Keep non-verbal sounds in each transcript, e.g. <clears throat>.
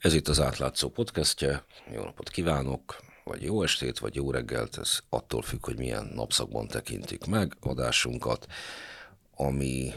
Ez itt az átlátszó podcastje. Jó napot kívánok, vagy jó estét, vagy jó reggelt, ez attól függ, hogy milyen napszakban tekintik meg adásunkat, ami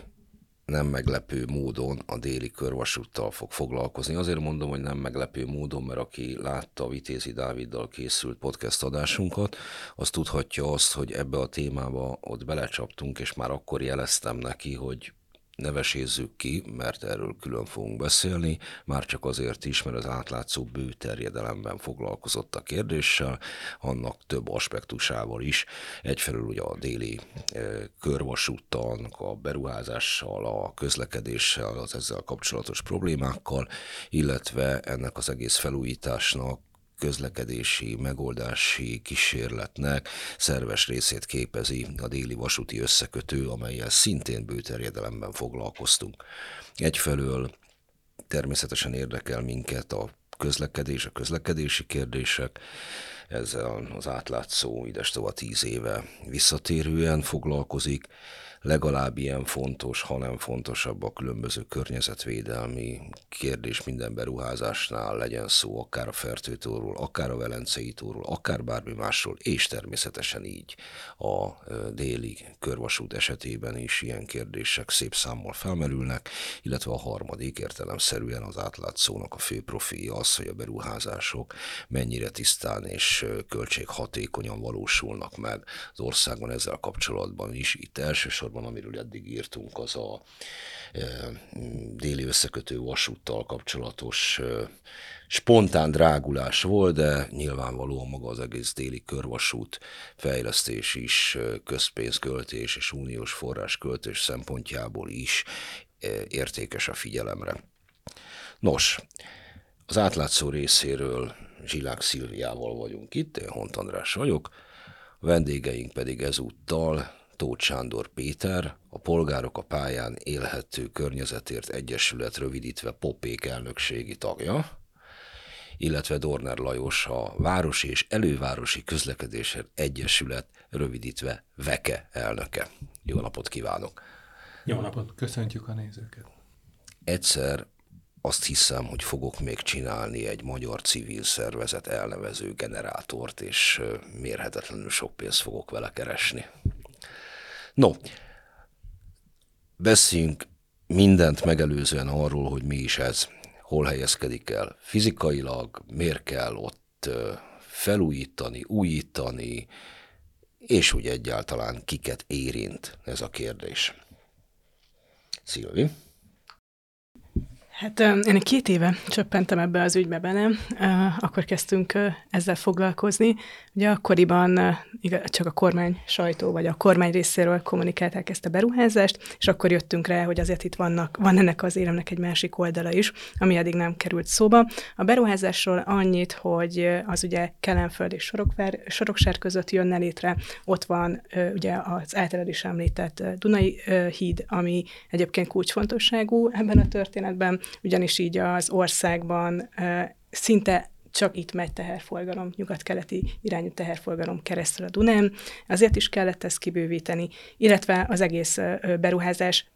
nem meglepő módon a déli körvasúttal fog foglalkozni. Azért mondom, hogy nem meglepő módon, mert aki látta Vitézi Dáviddal készült podcast adásunkat, az tudhatja azt, hogy ebbe a témába ott belecsaptunk, és már akkor jeleztem neki, hogy nevesézzük ki, mert erről külön fogunk beszélni, már csak azért is, mert az átlátszó bő terjedelemben foglalkozott a kérdéssel, annak több aspektusával is. Egyfelől ugye a déli e, körvasúttal, a beruházással, a közlekedéssel, az ezzel kapcsolatos problémákkal, illetve ennek az egész felújításnak közlekedési, megoldási kísérletnek szerves részét képezi a déli vasúti összekötő, amelyel szintén bőterjedelemben foglalkoztunk. Egyfelől természetesen érdekel minket a közlekedés, a közlekedési kérdések, ezzel az átlátszó idestova tíz éve visszatérően foglalkozik, legalább ilyen fontos, hanem fontosabb a különböző környezetvédelmi kérdés minden beruházásnál, legyen szó akár a Fertőtóról, akár a Velencei tóról, akár bármi másról, és természetesen így a déli körvasút esetében is ilyen kérdések szép számmal felmerülnek, illetve a harmadik értelemszerűen az átlátszónak a fő profilja az, hogy a beruházások mennyire tisztán és költséghatékonyan valósulnak meg az országban ezzel kapcsolatban is. Itt elsősorban elsősorban, amiről eddig írtunk, az a déli összekötő vasúttal kapcsolatos spontán drágulás volt, de nyilvánvalóan maga az egész déli körvasút fejlesztés is, közpénzköltés és uniós forrásköltés szempontjából is értékes a figyelemre. Nos, az átlátszó részéről Zsilák Szilviával vagyunk itt, én Hont András vagyok, a vendégeink pedig ezúttal Tóth Sándor Péter, a Polgárok a pályán élhető környezetért egyesület rövidítve Popék elnökségi tagja, illetve Dorner Lajos, a Városi és Elővárosi Közlekedésért Egyesület rövidítve VEKE elnöke. Jó napot kívánok! Jó napot, köszöntjük a nézőket! Egyszer azt hiszem, hogy fogok még csinálni egy magyar civil szervezet elnevező generátort, és mérhetetlenül sok pénzt fogok vele keresni. No, beszéljünk mindent megelőzően arról, hogy mi is ez, hol helyezkedik el fizikailag, miért kell ott felújítani, újítani, és úgy egyáltalán kiket érint ez a kérdés. Szilvi? Hát én két éve csöppentem ebbe az ügybe bele, akkor kezdtünk ezzel foglalkozni. Ugye akkoriban csak a kormány sajtó, vagy a kormány részéről kommunikálták ezt a beruházást, és akkor jöttünk rá, hogy azért itt vannak, van ennek az éremnek egy másik oldala is, ami eddig nem került szóba. A beruházásról annyit, hogy az ugye Kelenföld és Sorokvár, Soroksár között jönne létre, ott van ugye az általad is említett Dunai híd, ami egyébként kulcsfontosságú ebben a történetben, ugyanis így az országban szinte csak itt megy teherforgalom, nyugat-keleti irányú teherforgalom keresztül a Dunán. Azért is kellett ezt kibővíteni, illetve az egész beruházás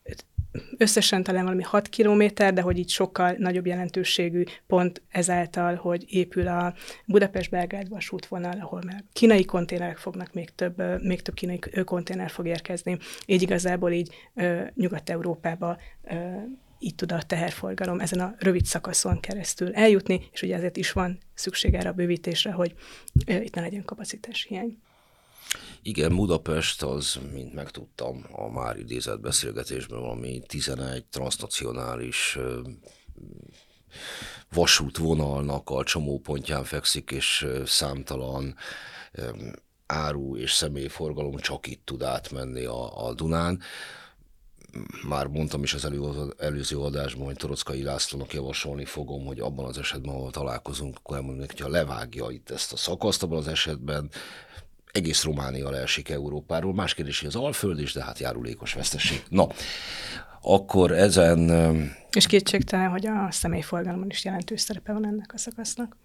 összesen talán valami 6 kilométer, de hogy így sokkal nagyobb jelentőségű pont ezáltal, hogy épül a Budapest-Belgrád vasútvonal, ahol már kínai konténerek fognak, még több, még több kínai konténer fog érkezni. Így igazából így Nyugat-Európába így tud a teherforgalom ezen a rövid szakaszon keresztül eljutni, és ugye ezért is van szükség erre a bővítésre, hogy itt ne legyen kapacitás hiány. Igen, Budapest az, mint megtudtam a már idézett beszélgetésben, valami 11 transnacionális vasútvonalnak a csomópontján fekszik, és számtalan áru és személyforgalom csak itt tud átmenni a, a Dunán már mondtam is az elő, előző adásban, hogy Torockai Lászlónak javasolni fogom, hogy abban az esetben, ahol találkozunk, akkor elmondom hogyha levágja itt ezt a szakaszt, abban az esetben egész Románia leesik Európáról. Más kérdés, hogy az Alföld is, de hát járulékos veszteség. Na, akkor ezen... És kétségtelen, hogy a személyforgalomban is jelentős szerepe van ennek a szakasznak.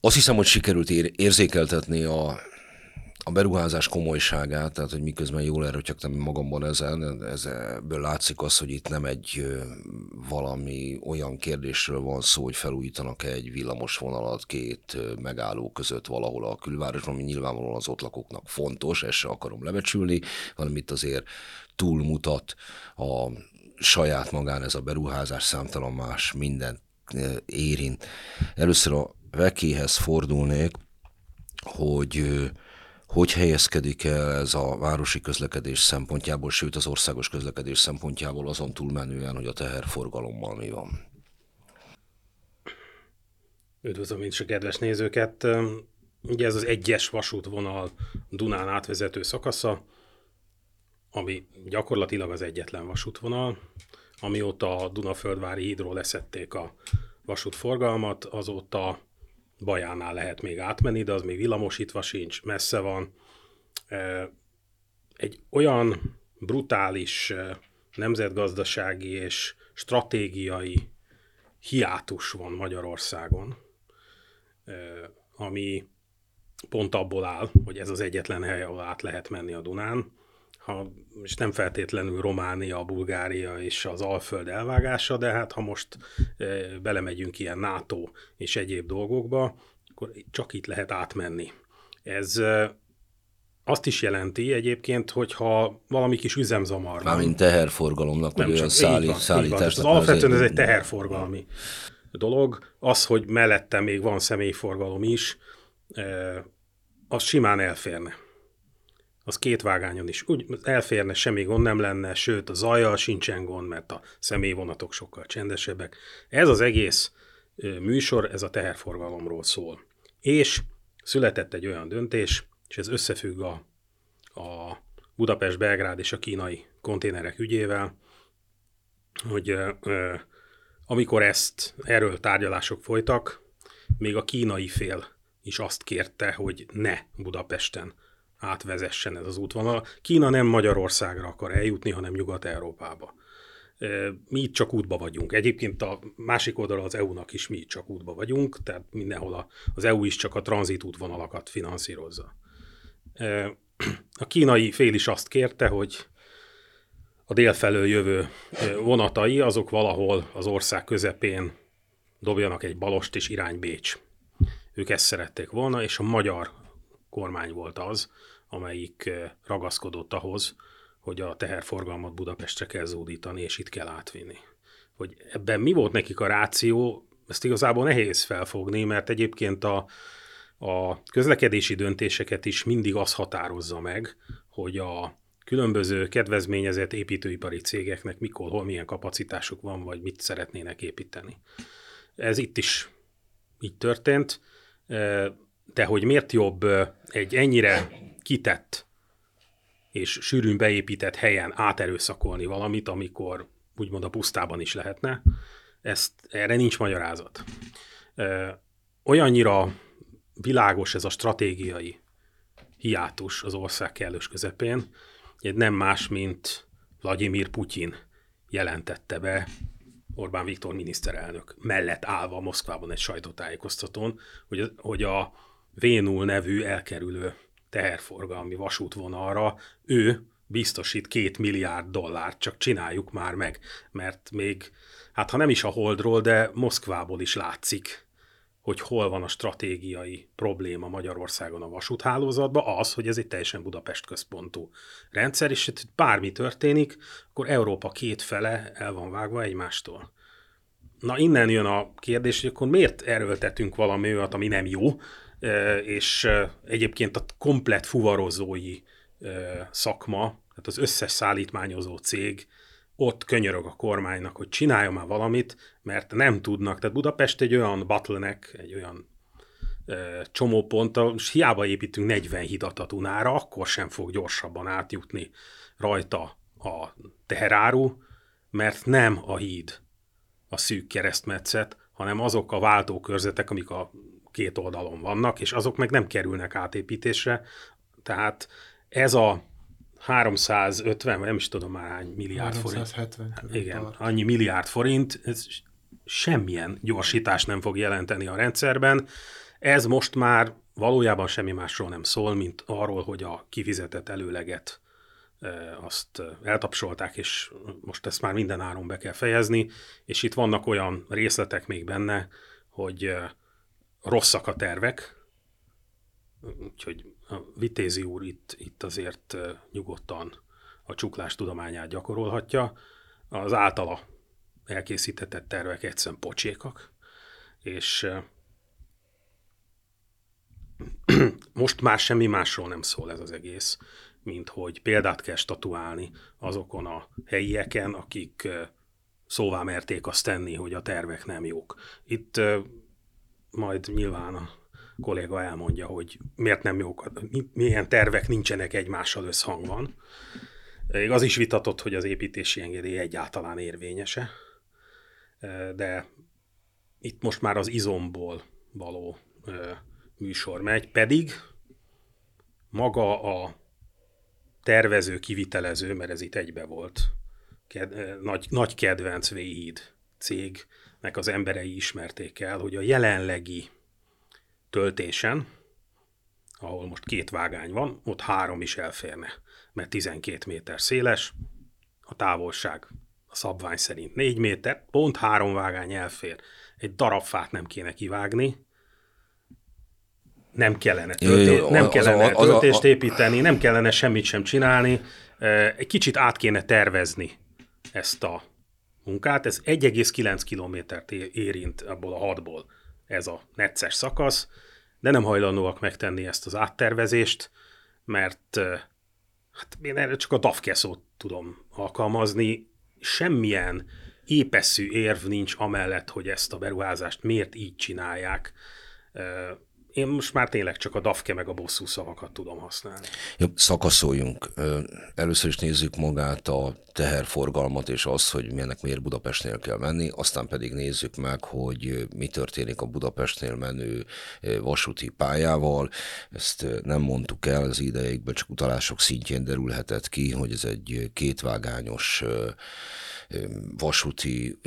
Azt hiszem, hogy sikerült érzékeltetni a a beruházás komolyságát, tehát hogy miközben jól erőtyögtem magamban ezen, ebből látszik az, hogy itt nem egy valami olyan kérdésről van szó, hogy felújítanak egy villamos vonalat két megálló között valahol a külvárosban, ami nyilvánvalóan az ott lakóknak fontos, ezt se akarom lebecsülni, hanem itt azért túlmutat a saját magán ez a beruházás, számtalan más mindent érint. Először a vekéhez fordulnék, hogy hogy helyezkedik el ez a városi közlekedés szempontjából, sőt az országos közlekedés szempontjából azon túlmenően, hogy a teherforgalommal mi van? Üdvözlöm én is a kedves nézőket! Ugye ez az egyes vasútvonal Dunán átvezető szakasza, ami gyakorlatilag az egyetlen vasútvonal. Amióta a Dunaföldvári hídról leszették a vasútforgalmat, azóta Bajánál lehet még átmenni, de az még villamosítva sincs, messze van. Egy olyan brutális nemzetgazdasági és stratégiai hiátus van Magyarországon, ami pont abból áll, hogy ez az egyetlen hely, ahol át lehet menni a Dunán, ha, és nem feltétlenül Románia, Bulgária és az Alföld elvágása, de hát ha most e, belemegyünk ilyen NATO és egyéb dolgokba, akkor csak itt lehet átmenni. Ez e, azt is jelenti egyébként, hogyha valami kis üzemzamar van. Mármint teherforgalomnak, vagy olyan szállí, van, szállításnak. Az alapvetően ez egy teherforgalmi dolog. Az, hogy mellette még van személyforgalom is, e, az simán elférne az két vágányon is úgy elférne, semmi gond nem lenne, sőt a zajjal sincsen gond, mert a személyvonatok sokkal csendesebbek. Ez az egész műsor, ez a teherforgalomról szól. És született egy olyan döntés, és ez összefügg a, a Budapest, Belgrád és a kínai konténerek ügyével, hogy ö, amikor ezt, erről tárgyalások folytak, még a kínai fél is azt kérte, hogy ne Budapesten átvezessen ez az útvonal. Kína nem Magyarországra akar eljutni, hanem Nyugat-Európába. Mi itt csak útba vagyunk. Egyébként a másik oldalon az EU-nak is mi itt csak útba vagyunk, tehát mindenhol az EU is csak a tranzit útvonalakat finanszírozza. A kínai fél is azt kérte, hogy a délfelől jövő vonatai azok valahol az ország közepén dobjanak egy balost és irány Bécs. Ők ezt szerették volna, és a magyar kormány volt az, amelyik eh, ragaszkodott ahhoz, hogy a teherforgalmat Budapestre kell zódítani, és itt kell átvinni. Hogy ebben mi volt nekik a ráció, ezt igazából nehéz felfogni, mert egyébként a, a közlekedési döntéseket is mindig az határozza meg, hogy a különböző kedvezményezett építőipari cégeknek mikor, hol milyen kapacitásuk van, vagy mit szeretnének építeni. Ez itt is így történt, eh, de hogy miért jobb eh, egy ennyire kitett és sűrűn beépített helyen áterőszakolni valamit, amikor úgymond a pusztában is lehetne, ezt, erre nincs magyarázat. Olyannyira világos ez a stratégiai hiátus az ország kellős közepén, hogy nem más, mint Vladimir Putyin jelentette be Orbán Viktor miniszterelnök mellett állva Moszkvában egy sajtótájékoztatón, hogy, hogy a Vénul nevű elkerülő teherforgalmi vasútvonalra ő biztosít két milliárd dollárt, csak csináljuk már meg, mert még, hát ha nem is a Holdról, de Moszkvából is látszik, hogy hol van a stratégiai probléma Magyarországon a vasúthálózatban, az, hogy ez egy teljesen Budapest központú rendszer, és itt bármi történik, akkor Európa két fele el van vágva egymástól. Na innen jön a kérdés, hogy akkor miért erőltetünk valami olyat, ami nem jó, és egyébként a komplet fuvarozói szakma, tehát az összes szállítmányozó cég ott könyörög a kormánynak, hogy csinálja már valamit, mert nem tudnak. Tehát Budapest egy olyan bottleneck, egy olyan csomópont, és hiába építünk 40 hidat a Dunára, akkor sem fog gyorsabban átjutni rajta a teheráru, mert nem a híd a szűk keresztmetszet, hanem azok a váltókörzetek, amik a két oldalon vannak, és azok meg nem kerülnek átépítésre, tehát ez a 350, vagy nem is tudom már hány milliárd 370 forint. Igen, tart. annyi milliárd forint, ez semmilyen gyorsítást nem fog jelenteni a rendszerben. Ez most már valójában semmi másról nem szól, mint arról, hogy a kifizetett előleget azt eltapsolták, és most ezt már minden áron be kell fejezni, és itt vannak olyan részletek még benne, hogy rosszak a tervek, úgyhogy a Vitézi úr itt, itt azért nyugodtan a csuklás tudományát gyakorolhatja. Az általa elkészítetett tervek egyszerűen pocsékak, és <clears throat> most már semmi másról nem szól ez az egész, mint hogy példát kell statuálni azokon a helyieken, akik szóvá merték azt tenni, hogy a tervek nem jók. Itt majd nyilván a kolléga elmondja, hogy miért nem jók, milyen tervek nincsenek egymással összhangban. Az is vitatott, hogy az építési engedély egyáltalán érvényese, de itt most már az izomból való műsor megy, pedig maga a tervező, kivitelező, mert ez itt egybe volt, ked, nagy, nagy kedvenc Véhíd cégnek az emberei ismerték el, hogy a jelenlegi töltésen, ahol most két vágány van, ott három is elférne, mert 12 méter széles, a távolság a szabvány szerint 4 méter, pont három vágány elfér. Egy darab fát nem kéne kivágni, nem kellene, tölté, nem kellene az, az, töltést építeni, nem kellene semmit sem csinálni, egy kicsit át kéne tervezni ezt a munkát. Ez 1,9 kilométert érint abból a hatból ez a necces szakasz, de nem hajlandóak megtenni ezt az áttervezést, mert hát én erre csak a DAFKE szót tudom alkalmazni, semmilyen épeszű érv nincs amellett, hogy ezt a beruházást miért így csinálják én most már tényleg csak a dafke meg a bosszú szavakat tudom használni. Jó, szakaszoljunk. Először is nézzük magát a teherforgalmat, és azt, hogy milyennek miért Budapestnél kell menni, aztán pedig nézzük meg, hogy mi történik a Budapestnél menő vasúti pályával. Ezt nem mondtuk el az idejékben, csak utalások szintjén derülhetett ki, hogy ez egy kétvágányos vasúti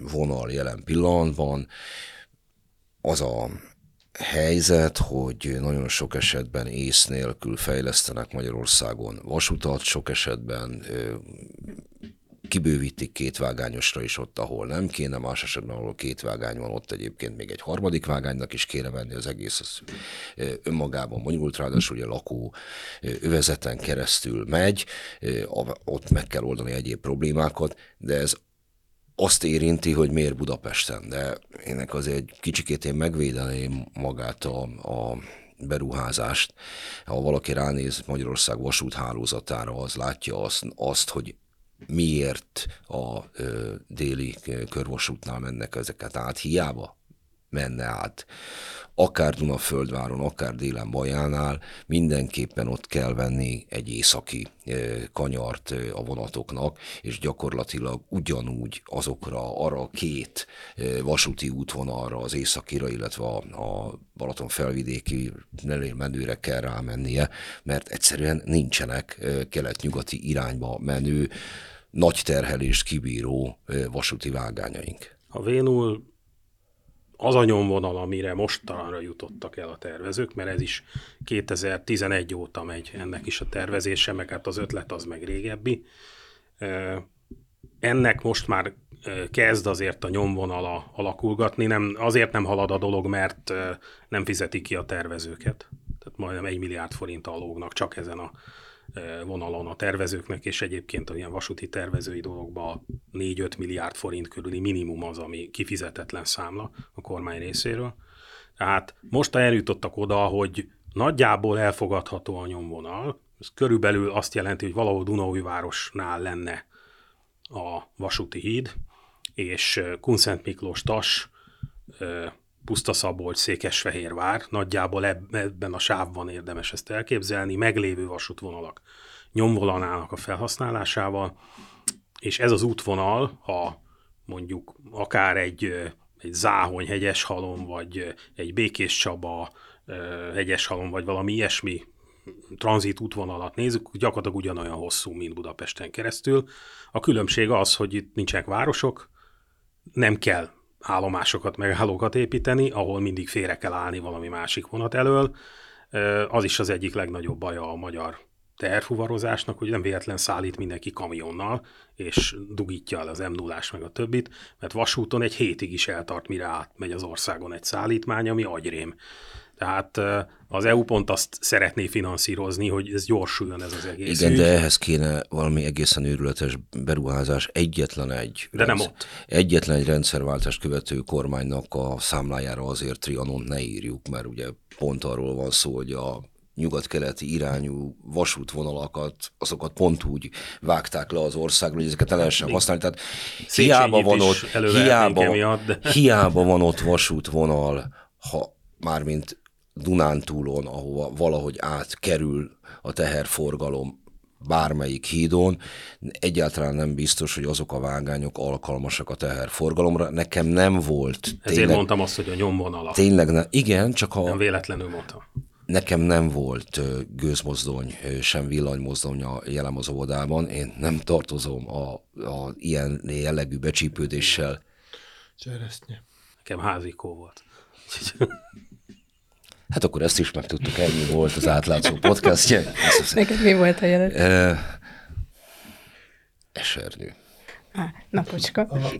vonal jelen pillanatban. Az a helyzet, hogy nagyon sok esetben ész nélkül fejlesztenek Magyarországon vasutat, sok esetben kibővítik két vágányosra is ott, ahol nem kéne, más esetben, ahol két vágány van, ott egyébként még egy harmadik vágánynak is kéne venni, az egész az önmagában bonyolult, ráadásul ugye lakó övezeten keresztül megy, ott meg kell oldani egyéb problémákat, de ez azt érinti, hogy miért Budapesten, de ennek azért egy kicsikét én megvédeném magát a, a beruházást. Ha valaki ránéz Magyarország vasúthálózatára, az látja azt, azt hogy miért a ö, déli körvasútnál mennek ezeket át, hiába menne át akár Dunaföldváron, akár délen Bajánál, mindenképpen ott kell venni egy északi kanyart a vonatoknak, és gyakorlatilag ugyanúgy azokra, arra a két vasúti útvonalra, az északira, illetve a, Balaton felvidéki menőre kell rámennie, mert egyszerűen nincsenek kelet-nyugati irányba menő, nagy terhelést kibíró vasúti vágányaink. A Vénul az a nyomvonal, amire mostanra jutottak el a tervezők, mert ez is 2011 óta megy ennek is a tervezése, meg hát az ötlet az meg régebbi. Ennek most már kezd azért a nyomvonala alakulgatni, nem, azért nem halad a dolog, mert nem fizetik ki a tervezőket. Tehát majdnem egy milliárd forint alógnak csak ezen a vonalon a tervezőknek, és egyébként a ilyen vasúti tervezői dologban 4-5 milliárd forint körüli minimum az, ami kifizetetlen számla a kormány részéről. Tehát most eljutottak oda, hogy nagyjából elfogadható a nyomvonal, ez körülbelül azt jelenti, hogy valahol Dunaújvárosnál lenne a vasúti híd, és Kunszent Miklós Tas Pusztaszabolcs, Székesfehérvár, nagyjából ebben a sávban érdemes ezt elképzelni, meglévő vasútvonalak nyomvonalának a felhasználásával, és ez az útvonal, ha mondjuk akár egy, egy Záhony hegyes halom, vagy egy Békés Csaba hegyes halom, vagy valami ilyesmi tranzit útvonalat nézzük, gyakorlatilag ugyanolyan hosszú, mint Budapesten keresztül. A különbség az, hogy itt nincsenek városok, nem kell állomásokat, megállókat építeni, ahol mindig félre kell állni valami másik vonat elől. Az is az egyik legnagyobb baja a magyar teherfuvarozásnak, hogy nem véletlen szállít mindenki kamionnal, és dugítja el az m 0 meg a többit, mert vasúton egy hétig is eltart, mire átmegy az országon egy szállítmány, ami agyrém. Tehát az EU pont azt szeretné finanszírozni, hogy ez gyorsuljon ez az egész Igen, ügy. de ehhez kéne valami egészen őrületes beruházás. Egyetlen egy, De nem ott. egyetlen egy rendszerváltást követő kormánynak a számlájára azért Trianont ne írjuk, mert ugye pont arról van szó, hogy a nyugat-keleti irányú vasútvonalakat, azokat pont úgy vágták le az országról, hogy ezeket el lehessen használni. Tehát hiába van, ott, hiába, emiatt, de... <laughs> hiába van ott vasútvonal, ha mármint Dunántúlon, ahova valahogy átkerül a teherforgalom bármelyik hídon, egyáltalán nem biztos, hogy azok a vágányok alkalmasak a teherforgalomra. Nekem nem volt. Ezért tényleg, mondtam azt, hogy a nyomvonala. Tényleg, ne, igen, csak ha... Nem véletlenül mondtam. Nekem nem volt gőzmozdony, sem villanymozdony a jelen az óvodában. Én nem tartozom a, a ilyen jellegű becsípődéssel. Cseresznye. Nekem házikó volt. <laughs> Hát akkor ezt is megtudtuk, ennyi volt az átlátszó podcastje. Neked mi volt a jelet? E, esernyő. Á, napocska. A, a,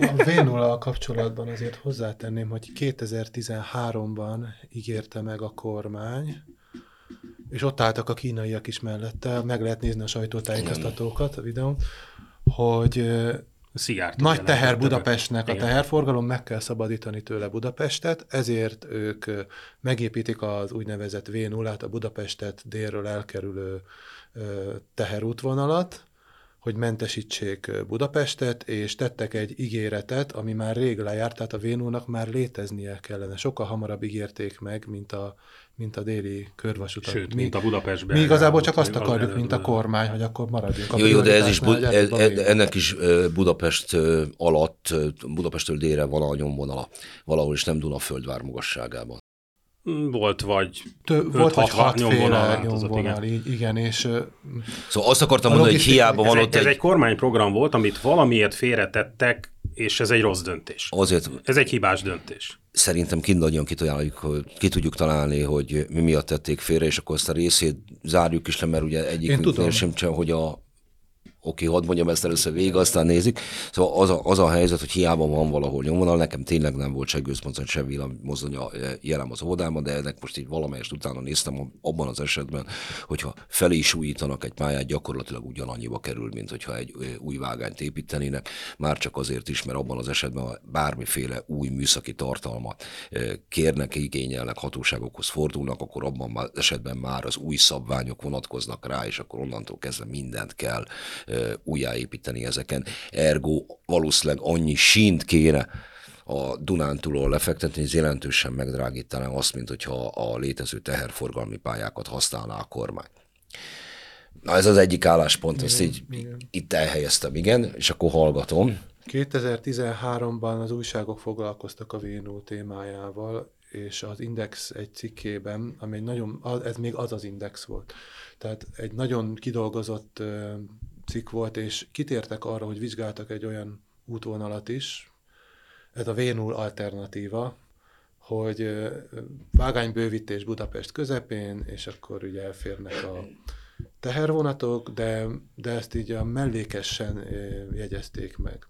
a v 0 kapcsolatban azért hozzátenném, hogy 2013-ban ígérte meg a kormány, és ott álltak a kínaiak is mellette, meg lehet nézni a sajtótájékoztatókat a videón, hogy Szijjártó nagy teher Budapestnek, a teherforgalom, meg kell szabadítani tőle Budapestet, ezért ők megépítik az úgynevezett v 0 a Budapestet délről elkerülő teherútvonalat, hogy mentesítsék Budapestet, és tettek egy ígéretet, ami már rég lejárt, tehát a Vénónak már léteznie kellene. Sokkal hamarabb ígérték meg, mint a, mint a déli körvasutat. Sőt, mi, mint a Budapestben. Mi igazából csak azt akarjuk, mint a kormány, hogy akkor maradjunk. A jó, jó, de ez is, bu- ez, ennek is Budapest alatt, Budapestől délre van a nyomvonala. Valahol is nem Dunaföldvár magasságában. Volt vagy Tö, volt vagy hatféle nyomvonal, igen. igen, és... Szóval azt akartam mondani, hogy hiába van ez ott egy... Ez egy kormányprogram volt, amit valamiért félretettek, és ez egy rossz döntés. Azért, ez egy hibás döntés. Szerintem kint nagyon ki tudjuk találni, hogy mi miatt tették félre, és akkor ezt a részét zárjuk is le, mert ugye egyik sem, hogy a oké, hadd mondjam ezt először végig, aztán nézik. Szóval az a, az a helyzet, hogy hiába van valahol nyomvonal, nekem tényleg nem volt se gőzmozdony, se villammozdony jelen az óvodában, de ennek most így valamelyest utána néztem abban az esetben, hogyha felé is újítanak egy pályát, gyakorlatilag ugyanannyiba kerül, mint hogyha egy új vágányt építenének, már csak azért is, mert abban az esetben bármiféle új műszaki tartalmat kérnek, igényelnek, hatóságokhoz fordulnak, akkor abban az esetben már az új szabványok vonatkoznak rá, és akkor onnantól kezdve mindent kell újjáépíteni ezeken. Ergo valószínűleg annyi sínt kéne a Dunántúlról lefektetni, ez jelentősen megdrágítaná azt, mint hogyha a létező teherforgalmi pályákat használná a kormány. Na ez az egyik álláspont, ezt így igen. itt elhelyeztem, igen, és akkor hallgatom. 2013-ban az újságok foglalkoztak a VNO témájával, és az Index egy cikkében, ami egy nagyon, ez még az az Index volt. Tehát egy nagyon kidolgozott cikk volt, és kitértek arra, hogy vizsgáltak egy olyan útvonalat is, ez a v alternatíva, hogy vágánybővítés Budapest közepén, és akkor ugye elférnek a tehervonatok, de, de ezt így a mellékesen jegyezték meg.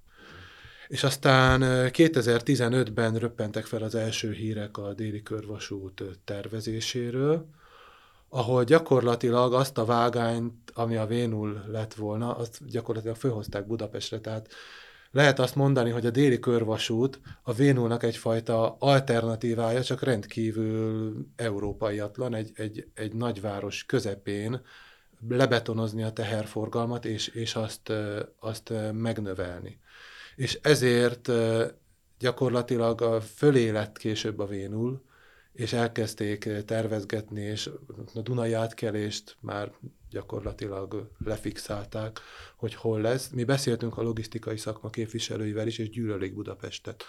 És aztán 2015-ben röppentek fel az első hírek a déli körvasút tervezéséről, ahol gyakorlatilag azt a vágányt, ami a Vénul lett volna, azt gyakorlatilag főhozták Budapestre, tehát lehet azt mondani, hogy a déli körvasút a Vénulnak egyfajta alternatívája, csak rendkívül európaiatlan, egy, egy, egy nagyváros közepén lebetonozni a teherforgalmat, és, és azt, azt megnövelni. És ezért gyakorlatilag fölé lett később a Vénul, és elkezdték tervezgetni, és a Dunai átkelést már gyakorlatilag lefixálták, hogy hol lesz. Mi beszéltünk a logisztikai szakma képviselőivel is, és gyűlölik Budapestet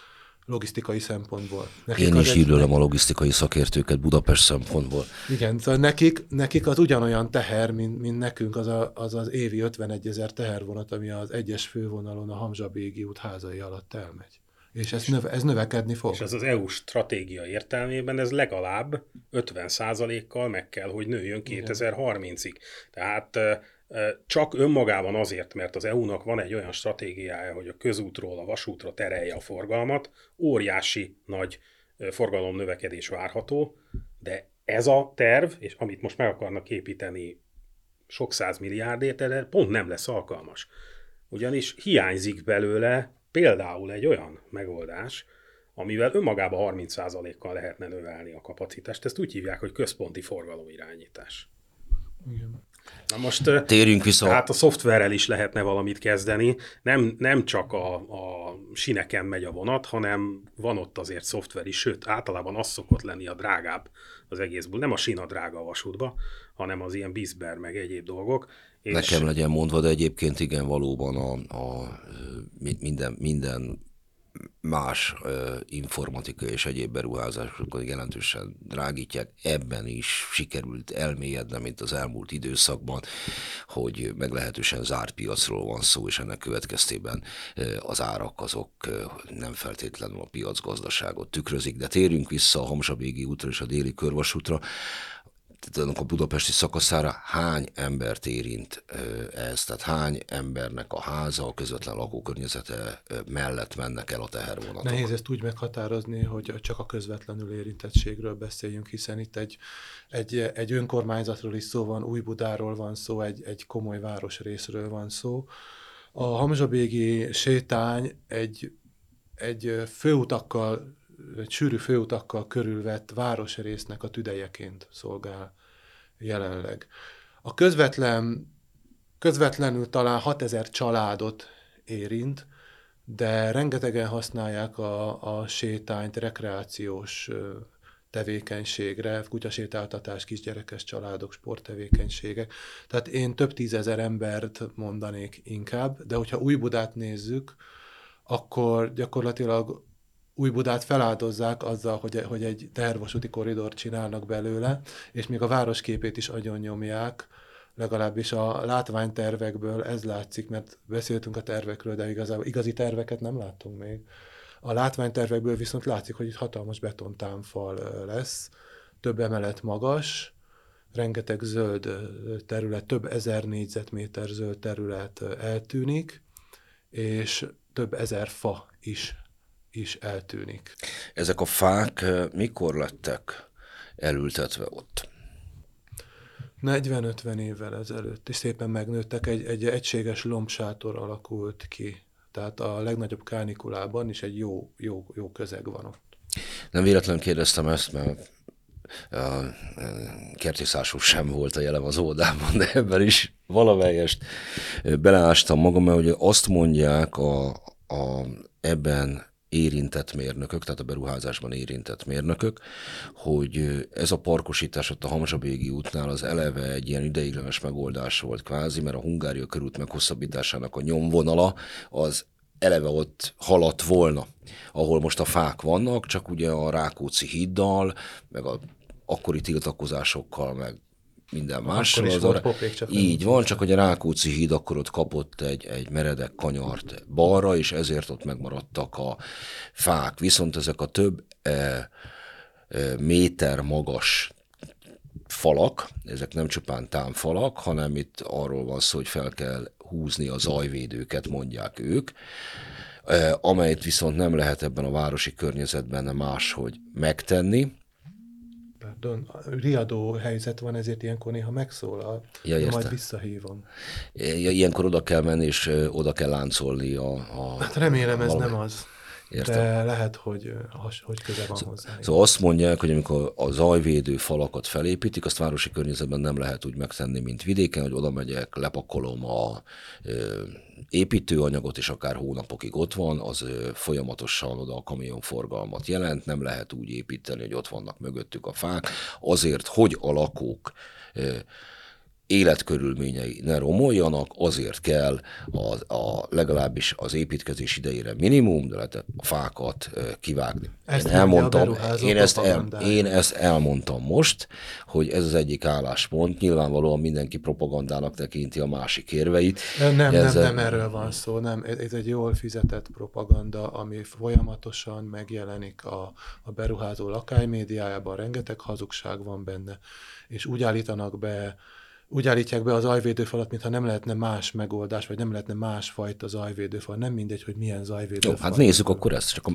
logisztikai szempontból. Nekik Én is gyűlölöm a logisztikai szakértőket Budapest szempontból. Igen, szóval nekik, nekik az ugyanolyan teher, mint, mint nekünk az, a, az az évi 51 ezer tehervonat, ami az egyes fővonalon a Hamzsabégi út házai alatt elmegy. És ez, növe, ez növekedni fog. És ez az EU stratégia értelmében ez legalább 50%-kal meg kell, hogy nőjön 2030-ig. Tehát csak önmagában azért, mert az EU-nak van egy olyan stratégiája, hogy a közútról a vasútra terelje a forgalmat, óriási nagy forgalom növekedés várható, de ez a terv, és amit most meg akarnak építeni sok száz milliárdért, erre pont nem lesz alkalmas. Ugyanis hiányzik belőle például egy olyan megoldás, amivel önmagában 30%-kal lehetne növelni a kapacitást. Ezt úgy hívják, hogy központi forgalomirányítás. Igen. Na most Térjünk vissza. Hát a szoftverrel is lehetne valamit kezdeni. Nem, nem csak a, a sineken megy a vonat, hanem van ott azért szoftver is, sőt, általában az szokott lenni a drágább az egészből. Nem a sina drága a vasútba, hanem az ilyen bizber meg egyéb dolgok. És... Nekem legyen mondva, de egyébként igen, valóban a, a minden, minden más informatika és egyéb beruházásokat jelentősen drágítják. Ebben is sikerült elmélyedne, mint az elmúlt időszakban, hogy meglehetősen zárt piacról van szó, és ennek következtében az árak azok nem feltétlenül a piacgazdaságot tükrözik. De térjünk vissza a Hamzsabégi útra és a déli körvasútra tehát a budapesti szakaszára hány embert érint ez, tehát hány embernek a háza, a közvetlen lakókörnyezete mellett mennek el a tehervonatok? Nehéz ezt úgy meghatározni, hogy csak a közvetlenül érintettségről beszéljünk, hiszen itt egy, egy, egy önkormányzatról is szó van, Újbudáról van szó, egy, egy komoly városrészről van szó. A Hamzsabégi sétány egy, egy főutakkal egy sűrű főutakkal körülvett városrésznek a tüdejeként szolgál jelenleg. A közvetlen, közvetlenül talán 6000 családot érint, de rengetegen használják a, a sétányt rekreációs tevékenységre, kutyasétáltatás, kisgyerekes családok, sporttevékenységek. Tehát én több tízezer embert mondanék inkább, de hogyha Új-Budát nézzük, akkor gyakorlatilag új-Budát feláldozzák azzal, hogy, hogy egy tervasúti koridort csinálnak belőle, és még a városképét is agyon nyomják, legalábbis a látványtervekből ez látszik, mert beszéltünk a tervekről, de igazából igazi terveket nem láttunk még. A látványtervekből viszont látszik, hogy itt hatalmas betontámfal lesz, több emelet magas, rengeteg zöld terület, több ezer négyzetméter zöld terület eltűnik, és több ezer fa is is eltűnik. Ezek a fák mikor lettek elültetve ott? 40-50 évvel ezelőtt, és szépen megnőttek, egy, egy egységes lombsátor alakult ki. Tehát a legnagyobb kánikulában is egy jó, jó, jó közeg van ott. Nem véletlenül kérdeztem ezt, mert a kertészásuk sem volt a jelem az oldában, de ebben is valamelyest beleástam magam, mert ugye azt mondják a, a, ebben érintett mérnökök, tehát a beruházásban érintett mérnökök, hogy ez a parkosítás ott a Hamzsabégi útnál az eleve egy ilyen ideiglenes megoldás volt kvázi, mert a Hungária körút meghosszabbításának a nyomvonala az eleve ott haladt volna, ahol most a fák vannak, csak ugye a Rákóczi híddal, meg a akkori tiltakozásokkal, meg minden mással. Az arra, így van, csak hogy a Rákóczi híd akkor ott kapott egy, egy meredek kanyart balra, és ezért ott megmaradtak a fák. Viszont ezek a több e, e, méter magas falak, ezek nem csupán támfalak, hanem itt arról van szó, hogy fel kell húzni a zajvédőket, mondják ők, e, amelyet viszont nem lehet ebben a városi környezetben máshogy megtenni, pardon, riadó helyzet van, ezért ilyenkor néha megszólal. Ja, érte. majd visszahívom. Ja, ilyenkor oda kell menni, és oda kell láncolni a... a hát remélem ez valami. nem az. Értem. De lehet, hogy, hogy köze van szóval, hozzá. Szóval azt mondják, hogy amikor a zajvédő falakat felépítik, azt városi környezetben nem lehet úgy megtenni, mint vidéken, hogy oda megyek, lepakolom a ö, építőanyagot, és akár hónapokig ott van, az ö, folyamatosan oda a kamionforgalmat jelent, nem lehet úgy építeni, hogy ott vannak mögöttük a fák, azért, hogy a lakók ö, életkörülményei ne romoljanak, azért kell a, a legalábbis az építkezés idejére minimum, de lehet a fákat kivágni. Ezt én elmondtam, én ezt, el, én ezt elmondtam most, hogy ez az egyik álláspont, nyilvánvalóan mindenki propagandának tekinti a másik érveit. Nem, nem, nem, Ezzel- nem erről van szó, nem. Ez egy jól fizetett propaganda, ami folyamatosan megjelenik a, a beruházó lakánymédiájában, rengeteg hazugság van benne, és úgy állítanak be, úgy állítják be az zajvédőfalat, mintha nem lehetne más megoldás, vagy nem lehetne más fajta zajvédőfal. Nem mindegy, hogy milyen Jó, zajvédőfal. hát nézzük akkor ezt, csak a,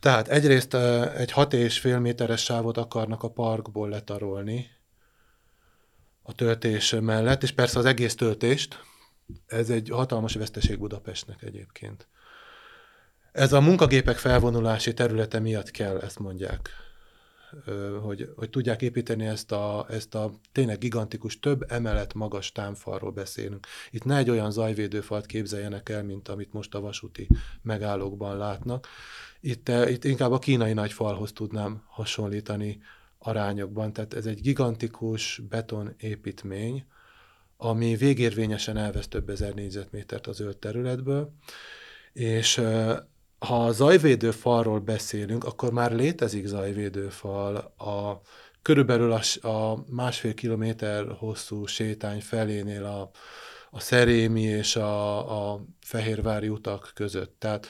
Tehát egyrészt egy 6,5 méteres sávot akarnak a parkból letarolni a töltés mellett, és persze az egész töltést, ez egy hatalmas veszteség Budapestnek egyébként. Ez a munkagépek felvonulási területe miatt kell, ezt mondják, hogy, hogy tudják építeni ezt a, ezt a tényleg gigantikus, több emelet magas támfalról beszélünk. Itt ne egy olyan zajvédőfalt képzeljenek el, mint amit most a vasúti megállókban látnak. Itt, itt inkább a kínai nagyfalhoz tudnám hasonlítani arányokban. Tehát ez egy gigantikus betonépítmény, ami végérvényesen elvesz több ezer négyzetmétert a zöld területből, és ha a zajvédőfalról beszélünk, akkor már létezik zajvédőfal a körülbelül a, a másfél kilométer hosszú sétány felénél a, a Szerémi és a, a Fehérvári utak között. Tehát,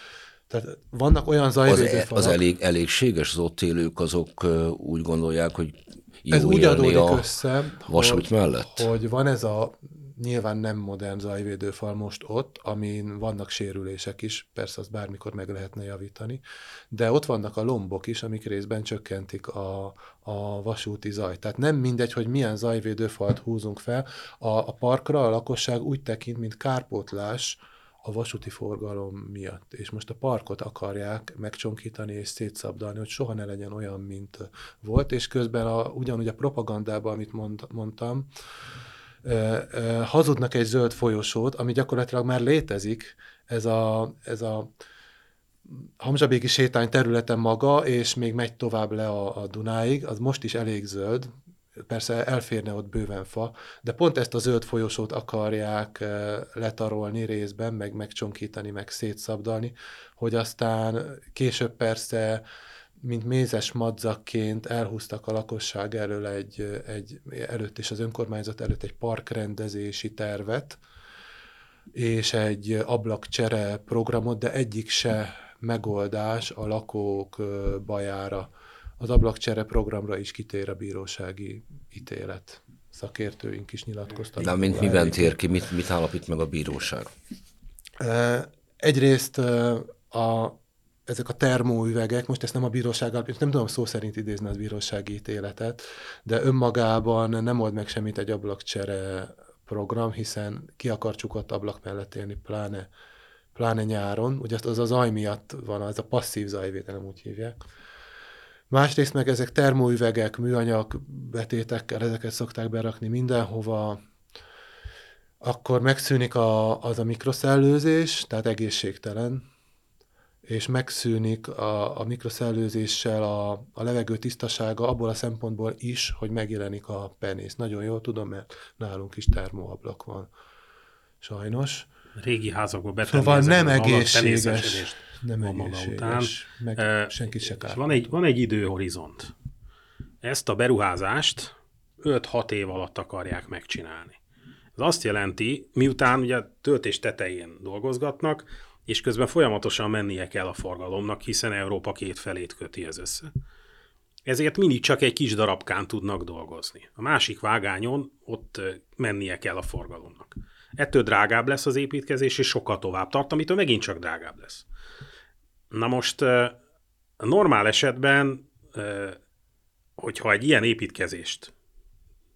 tehát vannak olyan az, zajvédőfalak. az elég, elégséges, az ott élők azok úgy gondolják, hogy jó Ez úgy adódik a össze, vasút hogy, mellett? hogy van ez a nyilván nem modern zajvédőfal most ott, amin vannak sérülések is, persze azt bármikor meg lehetne javítani, de ott vannak a lombok is, amik részben csökkentik a, a vasúti zajt. Tehát nem mindegy, hogy milyen zajvédőfalt húzunk fel, a, a parkra a lakosság úgy tekint, mint kárpótlás, a vasúti forgalom miatt. És most a parkot akarják megcsonkítani és szétszabdalni, hogy soha ne legyen olyan, mint volt, és közben a, ugyanúgy a propagandában, amit mond, mondtam, hazudnak egy zöld folyosót, ami gyakorlatilag már létezik, ez a, ez a Hamzsabéki sétány területe maga, és még megy tovább le a, a Dunáig, az most is elég zöld, persze elférne ott bőven fa, de pont ezt a zöld folyosót akarják letarolni részben, meg megcsonkítani, meg szétszabdalni, hogy aztán később persze mint mézes madzakként elhúztak a lakosság elől egy, egy, előtt és az önkormányzat előtt egy parkrendezési tervet, és egy ablakcsere programot, de egyik se megoldás a lakók bajára. Az ablakcsere programra is kitér a bírósági ítélet. Szakértőink is nyilatkoztak. De mint miben tér ki, mit, mit állapít meg a bíróság? Egyrészt a, ezek a termóüvegek, most ezt nem a bíróság alapján, nem tudom szó szerint idézni az bírósági ítéletet, de önmagában nem old meg semmit egy ablakcsere program, hiszen ki akar csukott ablak mellett élni, pláne, pláne nyáron. Ugye az a zaj miatt van, az a passzív zajvédelem úgy hívják. Másrészt meg ezek termóüvegek, műanyag betétekkel, ezeket szokták berakni mindenhova, akkor megszűnik a, az a mikroszellőzés, tehát egészségtelen, és megszűnik a, a mikroszellőzéssel a, a levegő tisztasága abból a szempontból is, hogy megjelenik a penész. Nagyon jól tudom, mert nálunk is termóablak van. Sajnos. Régi házakból betenni Szóval nem egészséges. Nem a egészséges. Meg Ö, senkit se kár. van egy, van egy időhorizont. Ezt a beruházást 5-6 év alatt akarják megcsinálni. Ez azt jelenti, miután ugye töltés tetején dolgozgatnak, és közben folyamatosan mennie kell a forgalomnak, hiszen Európa két felét köti ez össze. Ezért mindig csak egy kis darabkán tudnak dolgozni. A másik vágányon ott mennie kell a forgalomnak. Ettől drágább lesz az építkezés, és sokkal tovább tart, amitől megint csak drágább lesz. Na most normál esetben, hogyha egy ilyen építkezést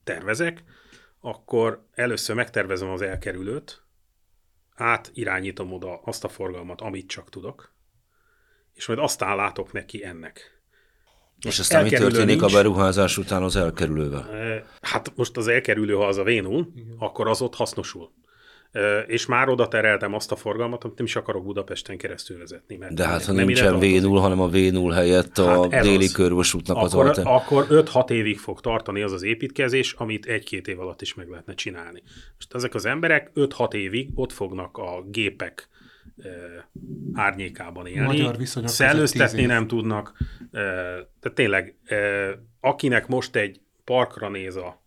tervezek, akkor először megtervezem az elkerülőt, átirányítom oda azt a forgalmat, amit csak tudok, és majd aztán látok neki ennek. És aztán mi történik nincs. a beruházás után az elkerülővel? Eh, Hát most az elkerülő, ha az a vénul, akkor az ott hasznosul. És már oda tereltem azt a forgalmat, amit nem is akarok Budapesten keresztül vezetni. Mert De hát ha nem nincsen ide v hanem a v helyett a Hát ez déli az. körvasútnak az akkor, alter... akkor 5-6 évig fog tartani az az építkezés, amit egy-két év alatt is meg lehetne csinálni. Most ezek az emberek 5-6 évig ott fognak a gépek árnyékában élni. Magyar viszonyok között Szellőztetni 10 év. nem tudnak. Tehát tényleg, akinek most egy parkra néz a,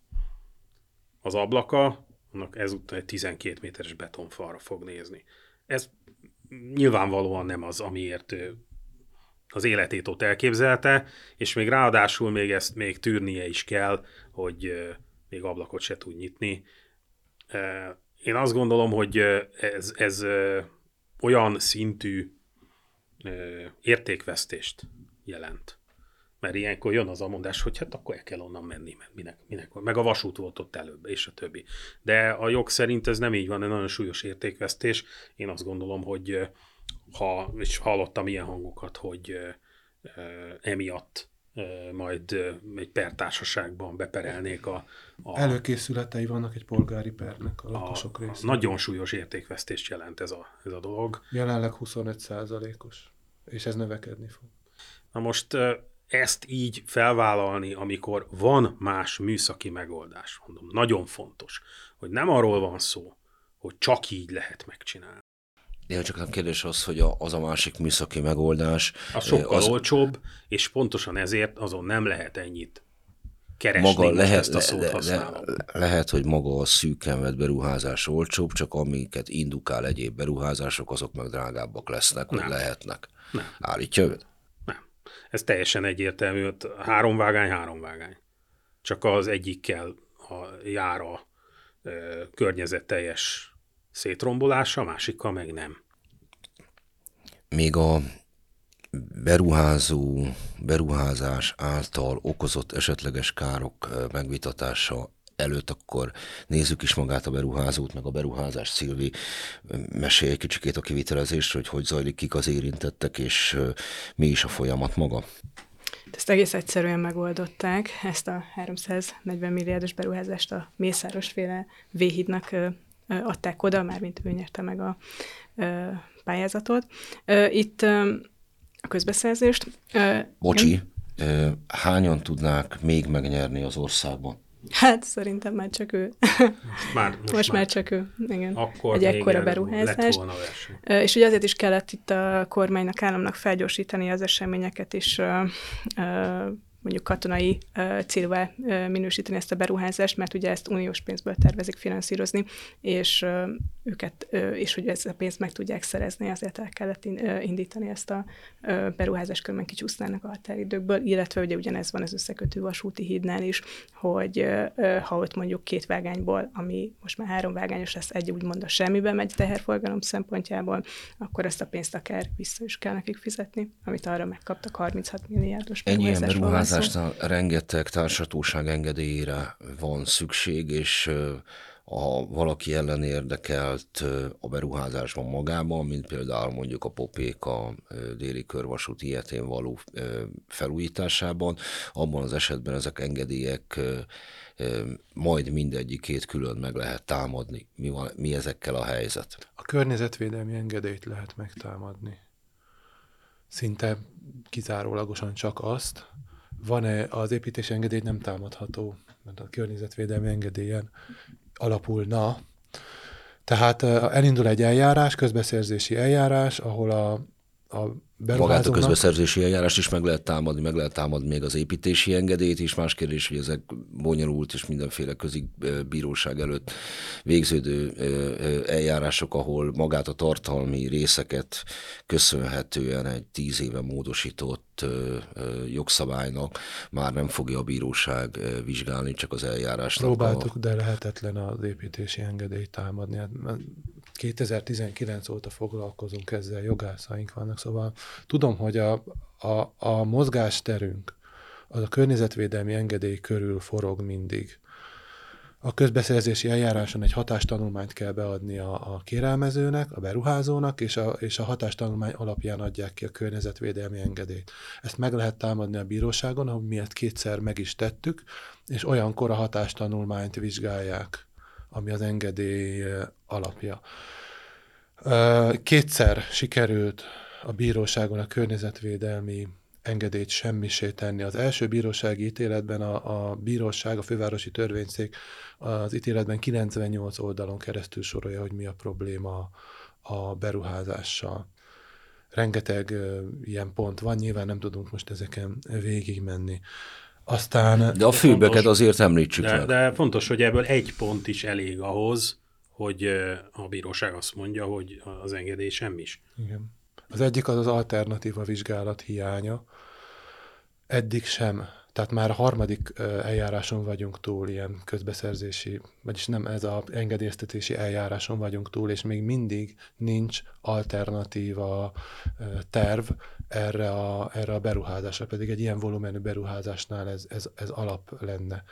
az ablaka, annak ezúttal egy 12 méteres betonfalra fog nézni. Ez nyilvánvalóan nem az, amiért az életét ott elképzelte, és még ráadásul még ezt még tűrnie is kell, hogy még ablakot se tud nyitni. Én azt gondolom, hogy ez, ez olyan szintű értékvesztést jelent. Mert ilyenkor jön az a mondás, hogy hát akkor el kell onnan menni, mert minek, minek, meg a vasút volt ott előbb, és a többi. De a jog szerint ez nem így van, egy nagyon súlyos értékvesztés. Én azt gondolom, hogy ha, és hallottam ilyen hangokat, hogy emiatt majd egy pertársaságban beperelnék a, a, Előkészületei vannak egy polgári pernek a lakosok a részéről. nagyon súlyos értékvesztést jelent ez a, ez a dolog. Jelenleg 25 százalékos, és ez növekedni fog. Na most ezt így felvállalni, amikor van más műszaki megoldás, mondom, nagyon fontos, hogy nem arról van szó, hogy csak így lehet megcsinálni. Ja, csak a kérdés az, hogy a, az a másik műszaki megoldás, Az sokkal az olcsóbb, és pontosan ezért azon nem lehet ennyit keresni, maga lehet, ezt a szót le, le, lehet, hogy maga a szűken vett beruházás olcsóbb, csak amiket indukál egyéb beruházások, azok meg drágábbak lesznek, vagy Nem. lehetnek. Nem. Állítja őt? Ez teljesen egyértelmű, hogy három vágány, három vágány. Csak az egyikkel a, jár a ö, környezetteljes szétrombolása, a másikkal meg nem. még a beruházó, beruházás által okozott esetleges károk megvitatása előtt, akkor nézzük is magát a beruházót, meg a beruházás Szilvi. Mesélj egy kicsikét a kivitelezésről, hogy hogy zajlik, kik az érintettek, és mi is a folyamat maga. Ezt egész egyszerűen megoldották, ezt a 340 milliárdos beruházást a Mészárosféle Véhídnak adták oda, mármint ő nyerte meg a pályázatot. Itt a közbeszerzést. Bocsi, hányan tudnák még megnyerni az országban? Hát szerintem már csak ő. Már, Most, Most már csak ő. Igen. akkor Egy ekkora beruházás. És ugye azért is kellett itt a kormánynak, államnak felgyorsítani az eseményeket ö, mondjuk katonai ö, minősíteni ezt a beruházást, mert ugye ezt uniós pénzből tervezik finanszírozni, és őket, és hogy ezt a pénzt meg tudják szerezni, azért el kellett indítani ezt a ö, beruházást, különben kicsúsznának a határidőkből, illetve ugye ugyanez van az összekötő vasúti hídnál is, hogy ha ott mondjuk két vágányból, ami most már három vágányos lesz, egy úgymond a semmibe megy teherforgalom szempontjából, akkor ezt a pénzt akár vissza is kell nekik fizetni, amit arra megkaptak 36 milliárdos Egy beruházásnál rengeteg társatóság engedélyére van szükség, és ha valaki ellen érdekelt a beruházásban magában, mint például mondjuk a Popéka déli körvasút ilyetén való felújításában, abban az esetben ezek engedélyek majd mindegyikét külön meg lehet támadni. Mi, van, mi ezekkel a helyzet? A környezetvédelmi engedélyt lehet megtámadni. Szinte kizárólagosan csak azt. Van-e az építési engedély nem támadható, mert a környezetvédelmi engedélyen alapulna. Tehát elindul egy eljárás, közbeszerzési eljárás, ahol a, a Magát a közbeszerzési eljárást is meg lehet támadni, meg lehet támadni még az építési engedélyt is. Más kérdés, hogy ezek bonyolult és mindenféle közi ö, bíróság előtt végződő eljárások, ahol magát a tartalmi részeket köszönhetően egy tíz éve módosított jogszabálynak már nem fogja a bíróság vizsgálni, csak az eljárást. Próbáltuk, de lehetetlen az építési engedélyt támadni. Hát már 2019 óta foglalkozunk ezzel, jogászaink vannak, szóval tudom, hogy a, a, a mozgásterünk az a környezetvédelmi engedély körül forog mindig. A közbeszerzési eljáráson egy hatástanulmányt kell beadni a, a kérelmezőnek, a beruházónak, és a, és a hatástanulmány alapján adják ki a környezetvédelmi engedélyt. Ezt meg lehet támadni a bíróságon, ahogy mi ezt kétszer meg is tettük, és olyankor a hatástanulmányt vizsgálják ami az engedély alapja. Kétszer sikerült a bíróságon a környezetvédelmi engedélyt semmisé tenni. Az első bírósági ítéletben a, a bíróság, a fővárosi törvényszék az ítéletben 98 oldalon keresztül sorolja, hogy mi a probléma a beruházással. Rengeteg ilyen pont van, nyilván nem tudunk most ezeken végigmenni. Aztán... De a főbeket fontos, azért említsük de, meg. De fontos, hogy ebből egy pont is elég ahhoz, hogy a bíróság azt mondja, hogy az engedély semmis. Igen. Az egyik az az alternatíva vizsgálat hiánya. Eddig sem. Tehát már a harmadik eljáráson vagyunk túl, ilyen közbeszerzési, vagyis nem ez az engedélyeztetési eljáráson vagyunk túl, és még mindig nincs alternatíva terv erre a, erre a beruházásra, pedig egy ilyen volumenű beruházásnál ez, ez, ez alap lenne.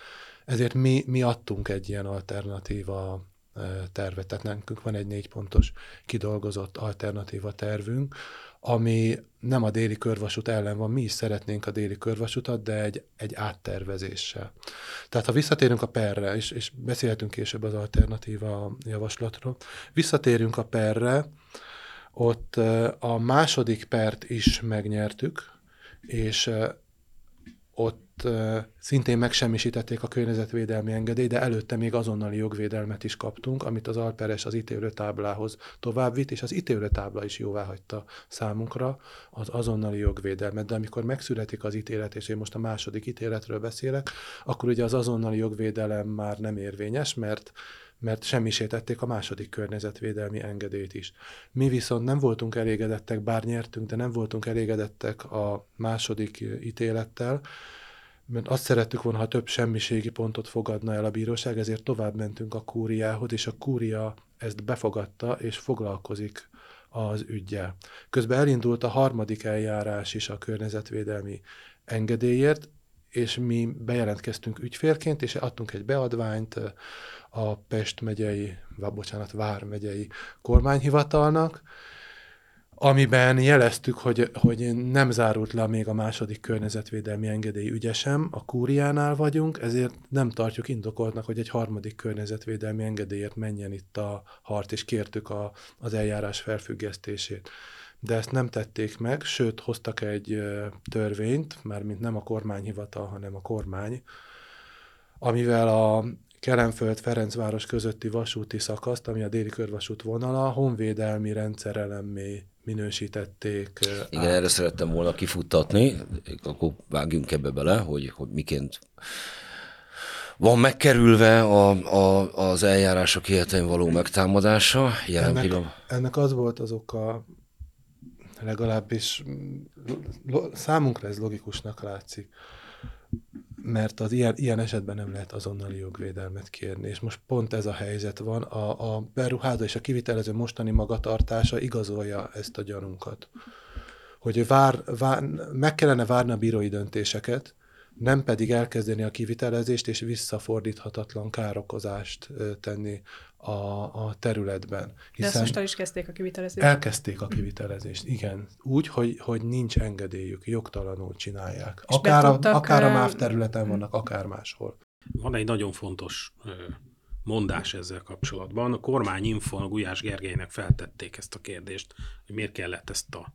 Ezért mi, mi adtunk egy ilyen alternatíva tervet, tehát nekünk van egy négy pontos kidolgozott alternatíva tervünk, ami nem a déli körvasút ellen van, mi is szeretnénk a déli körvasutat, de egy, egy áttervezéssel. Tehát ha visszatérünk a perre, és, és beszélhetünk később az alternatíva javaslatról, visszatérünk a perre, ott a második pert is megnyertük, és ott szintén megsemmisítették a környezetvédelmi engedélyt, de előtte még azonnali jogvédelmet is kaptunk, amit az Alperes az ítélőtáblához továbbvitt, és az ítélőtábla is jóvá hagyta számunkra az azonnali jogvédelmet. De amikor megszületik az ítélet, és én most a második ítéletről beszélek, akkor ugye az azonnali jogvédelem már nem érvényes, mert mert semmisítették a második környezetvédelmi engedélyt is. Mi viszont nem voltunk elégedettek, bár nyertünk, de nem voltunk elégedettek a második ítélettel, mert azt szerettük volna, ha több semmiségi pontot fogadna el a bíróság, ezért tovább mentünk a kúriához, és a kúria ezt befogadta, és foglalkozik az ügyjel. Közben elindult a harmadik eljárás is a környezetvédelmi engedélyért, és mi bejelentkeztünk ügyfélként, és adtunk egy beadványt a Pest megyei, vagy bocsánat, Vár megyei kormányhivatalnak, amiben jeleztük, hogy, hogy nem zárult le még a második környezetvédelmi engedély ügyesem, a kúriánál vagyunk, ezért nem tartjuk indokoltnak, hogy egy harmadik környezetvédelmi engedélyért menjen itt a harc, és kértük a, az eljárás felfüggesztését. De ezt nem tették meg, sőt hoztak egy törvényt, mármint nem a kormányhivatal, hanem a kormány, amivel a Kelenföld-Ferencváros közötti vasúti szakaszt, ami a déli körvasút vonala, honvédelmi rendszerelemmé minősítették. Igen, át. erre szerettem volna kifuttatni, akkor vágjunk ebbe bele, hogy, hogy miként van megkerülve a, a, az eljárások életén való megtámadása jelen ennek, pillanat. Ennek az volt az oka, legalábbis számunkra ez logikusnak látszik, mert az ilyen, ilyen esetben nem lehet azonnali jogvédelmet kérni, és most pont ez a helyzet van, a, a beruházó és a kivitelező mostani magatartása igazolja ezt a gyanunkat. Hogy vár, vár, meg kellene várni a bírói döntéseket, nem pedig elkezdeni a kivitelezést és visszafordíthatatlan károkozást tenni a, a területben. Hiszen De ezt most el is kezdték a kivitelezést? Elkezdték a kivitelezést, igen. Úgy, hogy, hogy nincs engedélyük, jogtalanul csinálják. akár a, akár a MÁV területen vannak, akár máshol. Van egy nagyon fontos mondás ezzel kapcsolatban. A kormányinfon Gulyás Gergelynek feltették ezt a kérdést, hogy miért kellett ezt a,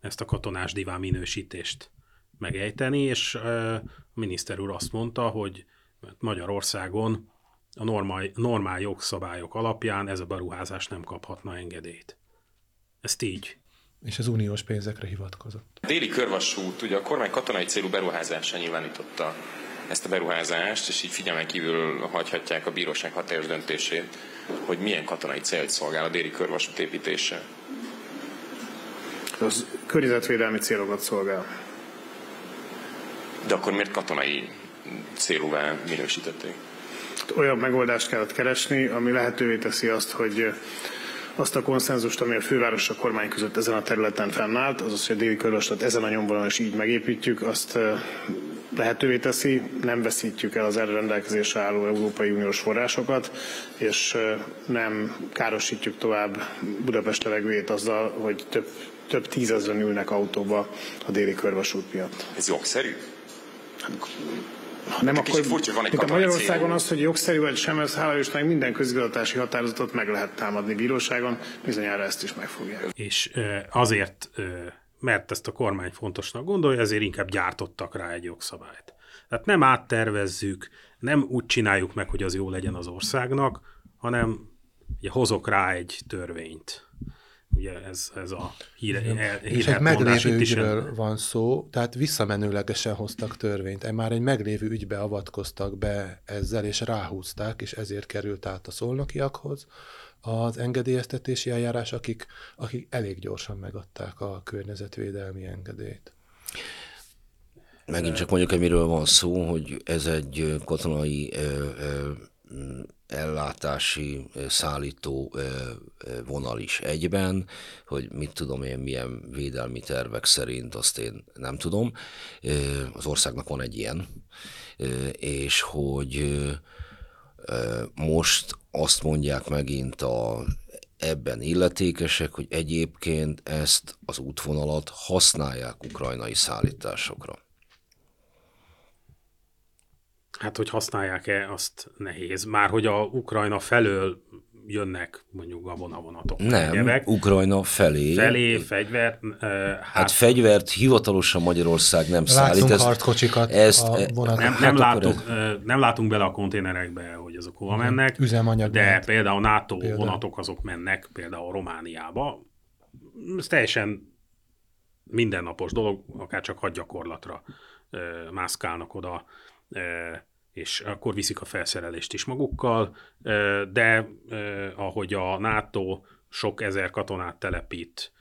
ezt a katonás diván minősítést megejteni, és a miniszter úr azt mondta, hogy Magyarországon a normál, normál jogszabályok alapján ez a beruházás nem kaphatna engedélyt. Ezt így. És az uniós pénzekre hivatkozott. A déli körvasút, ugye a kormány katonai célú beruházása nyilvánította ezt a beruházást, és így figyelmen kívül hagyhatják a bíróság hatályos döntését, hogy milyen katonai célt szolgál a déli körvasút építése. Az környezetvédelmi célokat szolgál. De akkor miért katonai célúvá minősítették? Olyan megoldást kellett keresni, ami lehetővé teszi azt, hogy azt a konszenzust, ami a főváros a kormány között ezen a területen fennállt, azaz, hogy a déli körvaslat ezen a nyomvonalon is így megépítjük, azt lehetővé teszi, nem veszítjük el az erre rendelkezésre álló Európai Uniós forrásokat, és nem károsítjuk tovább Budapest levegőjét azzal, hogy több, több tízezren ülnek autóba a déli körvasút miatt. Ez jogszerű? Nem, De akkor furcsa, van egy mint a Magyarországon az, hogy jogszerű vagy sem, ez hála Istennek minden közigazgatási határozatot meg lehet támadni bíróságon, bizonyára ezt is meg fogják. És azért, mert ezt a kormány fontosnak gondolja, ezért inkább gyártottak rá egy jogszabályt. Tehát nem áttervezzük, nem úgy csináljuk meg, hogy az jó legyen az országnak, hanem ugye hozok rá egy törvényt. Ugye ez, ez a híre, el, És egy meglévő itt is. ügyről van szó, tehát visszamenőlegesen hoztak törvényt. E Már egy meglévő ügybe avatkoztak be ezzel, és ráhúzták, és ezért került át a szolnokiakhoz az engedélyeztetési eljárás, akik, akik elég gyorsan megadták a környezetvédelmi engedélyt. Megint csak mondjuk, miről van szó, hogy ez egy katonai ö, ö, m, ellátási, szállító vonal is egyben, hogy mit tudom én, milyen védelmi tervek szerint, azt én nem tudom. Az országnak van egy ilyen, és hogy most azt mondják megint a ebben illetékesek, hogy egyébként ezt az útvonalat használják ukrajnai szállításokra. Hát, hogy használják-e, azt nehéz. Már hogy a Ukrajna felől jönnek mondjuk gabonavonatok. Nem, egyebek, Ukrajna felé. felé, fegyver, uh, hát, Hát fegyvert hivatalosan Magyarország nem szállít. Látszunk harckocsikat ezt- a vonaton. nem, hát nem, akkor látunk, ö, nem látunk bele a konténerekbe, hogy azok hova mennek, üzemanyag de mehet. például NATO Például. vonatok azok mennek például Romániába. Ez teljesen mindennapos dolog, akár csak hadgyakorlatra mászkálnak oda, és akkor viszik a felszerelést is magukkal, de ahogy a NATO sok ezer katonát telepít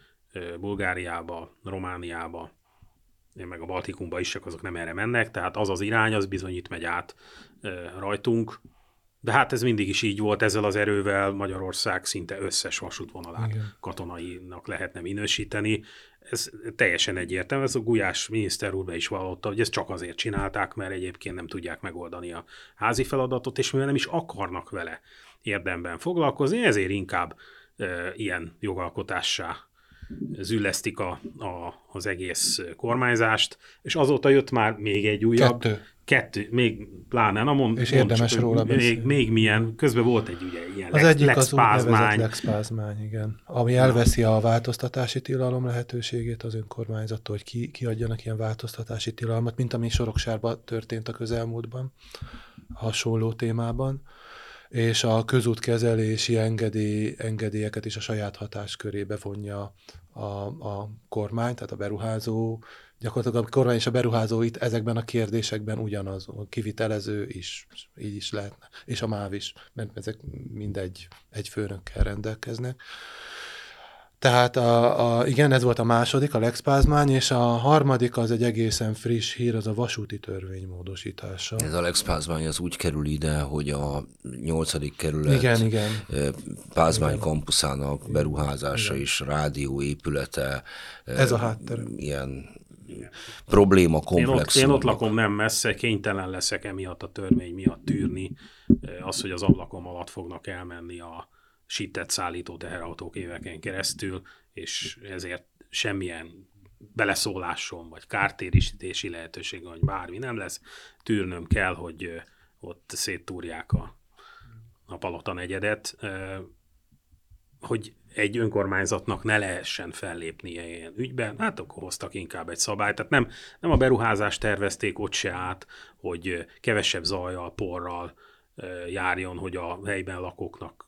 Bulgáriába, Romániába, meg a Baltikumba is, csak azok nem erre mennek, tehát az az irány, az bizony itt megy át rajtunk. De hát ez mindig is így volt, ezzel az erővel Magyarország szinte összes vasútvonalát Igen. katonainak lehetne minősíteni. Ez teljesen egyértelmű, ez a Gulyás miniszter úr be is vallotta, hogy ezt csak azért csinálták, mert egyébként nem tudják megoldani a házi feladatot, és mivel nem is akarnak vele érdemben foglalkozni, ezért inkább e, ilyen jogalkotássá züllesztik a, a, az egész kormányzást, és azóta jött már még egy újabb. Kettő. Kettő, még pláne, na mond, És érdemes csak, hogy róla még, beszélni. még milyen, közben volt egy ugye ilyen Az lex, egyik lex az úgynevezett pázmány, Lex Pázmány, igen. Ami elveszi a változtatási tilalom lehetőségét az önkormányzattól, hogy ki, kiadjanak ilyen változtatási tilalmat, mint ami Soroksárban történt a közelmúltban, hasonló témában és a közútkezelési engedély, engedélyeket is a saját hatáskörébe vonja a, a kormány, tehát a beruházó, gyakorlatilag a kormány és a beruházó itt ezekben a kérdésekben ugyanaz, a kivitelező is, így is lehetne, és a MÁV is, mert ezek mindegy egy főnökkel rendelkeznek. Tehát a, a, igen, ez volt a második, a Lex Pázmány, és a harmadik az egy egészen friss hír, az a vasúti törvény módosítása. Ez a Lex Pázmány az úgy kerül ide, hogy a nyolcadik kerület Igen, igen. Pázmány kampuszának beruházása és rádióépülete. Ez a háttere. Ilyen probléma Én ott, komplexum. én ott lakom nem messze, kénytelen leszek emiatt a törvény miatt tűrni az, hogy az ablakom alatt fognak elmenni a sített szállító teherautók éveken keresztül, és ezért semmilyen beleszólásom, vagy kártérítési lehetőség, vagy bármi nem lesz. Tűrnöm kell, hogy ott széttúrják a, a palota negyedet, hogy egy önkormányzatnak ne lehessen fellépnie ilyen ügyben, hát akkor hoztak inkább egy szabályt. Tehát nem, nem a beruházást tervezték ott se át, hogy kevesebb zajjal, porral járjon, hogy a helyben lakóknak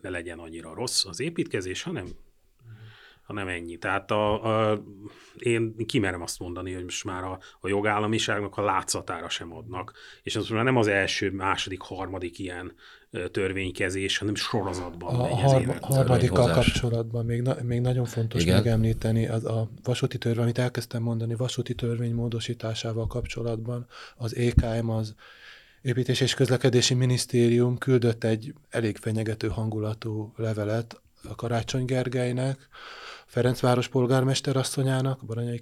ne legyen annyira rossz az építkezés, hanem hanem ennyi. Tehát a, a, én kimerem azt mondani, hogy most már a, a jogállamiságnak a látszatára sem adnak. És ez már nem az első, második, harmadik ilyen törvénykezés, hanem sorozatban A harma, évek. harmadikkal kapcsolatban még, na, még nagyon fontos. Igen. megemlíteni az a vasúti törvény, amit elkezdtem mondani, vasúti törvény módosításával kapcsolatban az EKM, az Építés és Közlekedési Minisztérium küldött egy elég fenyegető hangulatú levelet a Karácsony Gergelynek, Ferencváros polgármester asszonyának, Baranyai